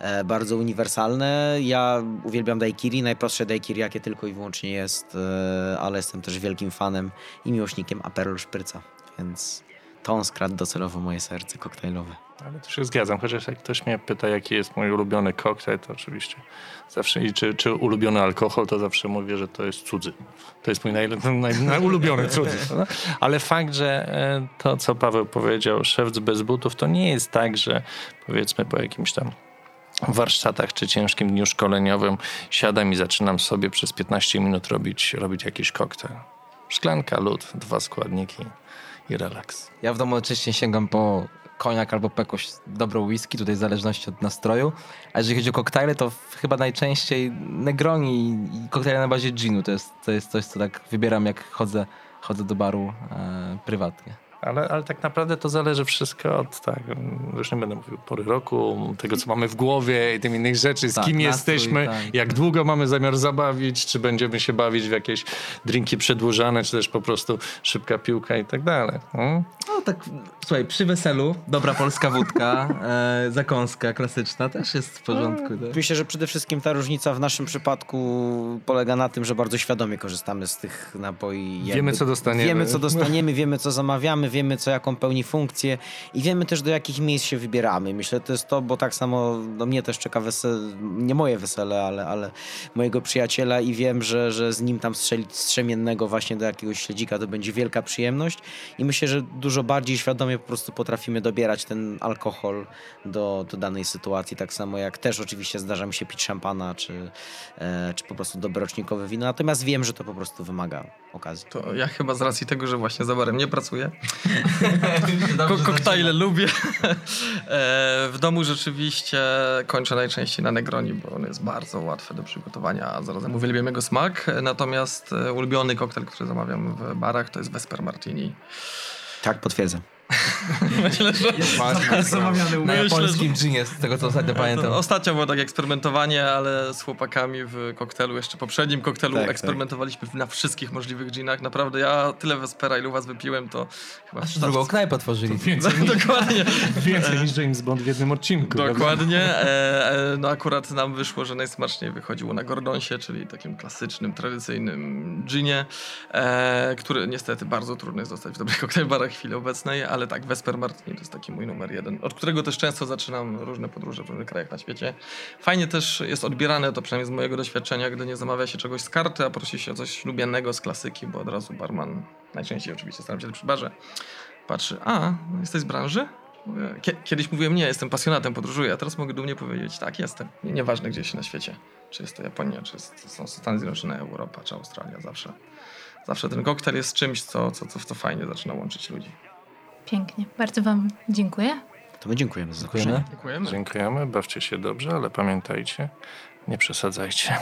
C: e, bardzo uniwersalne. Ja uwielbiam daiquiri, najprostsze daiquiri jakie tylko i wyłącznie jest, e, ale jestem też wielkim fanem i miłośnikiem Aperol Szpryca, więc to on skradł docelowo moje serce koktajlowe.
B: Ale to się zgadzam, chociaż jak ktoś mnie pyta, jaki jest mój ulubiony koktajl, to oczywiście zawsze i czy, czy ulubiony alkohol, to zawsze mówię, że to jest cudzy. To jest mój naj, <laughs> naj, najulubiony cudzy. <laughs> Ale fakt, że e, to, co Paweł powiedział, szewc bez butów, to nie jest tak, że powiedzmy po jakimś tam warsztatach czy ciężkim dniu szkoleniowym siadam i zaczynam sobie przez 15 minut robić, robić jakiś koktajl. Szklanka, lód, dwa składniki i relaks.
D: Ja w domu oczywiście sięgam po koniak albo po jakąś dobrą whisky, tutaj w zależności od nastroju. A jeżeli chodzi o koktajle, to chyba najczęściej Negroni i koktajle na bazie ginu. To jest, to jest coś, co tak wybieram, jak chodzę, chodzę do baru e, prywatnie.
B: Ale, ale tak naprawdę to zależy wszystko od, tak, już nie będę mówił, pory roku, tego co mamy w głowie i tym innych rzeczy, z tak, kim nastrój, jesteśmy, tak. jak długo mamy zamiar zabawić, czy będziemy się bawić w jakieś drinki przedłużane, czy też po prostu szybka piłka i tak dalej.
D: Hmm? No tak, słuchaj, przy weselu dobra polska wódka, e, zakąska klasyczna też jest w porządku. Tak?
C: Myślę, że przede wszystkim ta różnica w naszym przypadku polega na tym, że bardzo świadomie korzystamy z tych napoi.
B: Wiemy co dostaniemy.
C: Wiemy co dostaniemy, wiemy co zamawiamy, wiemy co jaką pełni funkcję i wiemy też do jakich miejsc się wybieramy. Myślę, to jest to, bo tak samo do mnie też czeka wesele, nie moje wesele, ale, ale mojego przyjaciela i wiem, że, że z nim tam strzelić strzemiennego właśnie do jakiegoś śledzika to będzie wielka przyjemność i myślę, że dużo bardziej świadomie po prostu potrafimy dobierać ten alkohol do, do danej sytuacji, tak samo jak też oczywiście zdarza mi się pić szampana, czy, e, czy po prostu dobrocznikowe wino, natomiast wiem, że to po prostu wymaga okazji.
E: To ja chyba z racji tego, że właśnie za barem nie pracuję, <laughs> Ko koktajle lubię. <laughs> E, w domu rzeczywiście kończę najczęściej na Negroni, bo on jest bardzo łatwy do przygotowania, a zarazem uwielbiam jego smak. Natomiast e, ulubiony koktajl, który zamawiam w barach, to jest Vesper Martini.
C: Tak, potwierdzam. <laughs>
E: Myślę, że...
C: Zamawiany u
D: Na
E: Myślę,
D: japońskim ginie, z tego co ostatnio <laughs> pamiętam.
E: Ostatnio było tak eksperymentowanie, ale z chłopakami w koktelu, jeszcze poprzednim koktelu
C: Tak, tak.
E: eksperymentowaliśmy na wszystkich możliwych ginach. Naprawdę ja tyle Vespera, ilu was wypiłem, to chyba...
D: Aż drugą knajpę otworzyli.
B: Więcej, <laughs>
E: Dokładnie.
B: więcej niż James Bond w jednym odcinku.
E: Dokładnie. E, e, no akurat nam wyszło, że najsmaczniej wychodziło na Gordonsie, czyli takim klasycznym, tradycyjnym ginie, e, który niestety bardzo trudno jest dostać w dobrych koktajlbarach w chwili obecnej, ale tak, Vesper Martini to jest taki mój numer jeden, od którego też często zaczynam różne podróże w różnych krajach na świecie. Fajnie też jest odbierane, to przynajmniej z mojego doświadczenia, gdy nie zamawia się czegoś z karty, a prosi się o coś lubianego z klasyki, bo od razu barman, najczęściej oczywiście staram się przy barze, patrzy, a, jesteś z branży? Kiedyś mówiłem, nie, jestem pasjonatem, podróżuję, a teraz mogę dumnie powiedzieć, tak, jestem. Nie- Nieważne gdzieś na świecie. Czy jest to Japonia, czy jest, są Stany Zjednoczone, Europa, czy Australia, zawsze. Zawsze ten koktajl jest czymś, co, co, co, co fajnie zaczyna łączyć ludzi.
A: Pięknie. Bardzo Wam dziękuję.
C: To my dziękujemy za
D: Dziękujemy.
C: zaproszenie.
E: Dziękujemy.
B: Dziękujemy, bawcie się dobrze, ale pamiętajcie, nie przesadzajcie. <laughs>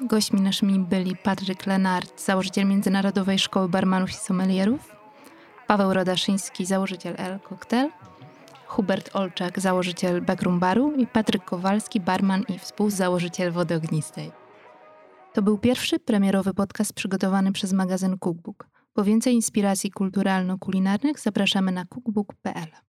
A: Gośćmi naszymi byli Patryk Lenart, założyciel Międzynarodowej Szkoły Barmanów i Sommelierów, Paweł Rodaszyński, założyciel El Cocktail, Hubert Olczak, założyciel Backroom Baru i Patryk Kowalski, barman i współzałożyciel Wody Ognistej. To był pierwszy premierowy podcast przygotowany przez magazyn Cookbook. Po więcej inspiracji kulturalno-kulinarnych zapraszamy na cookbook.pl.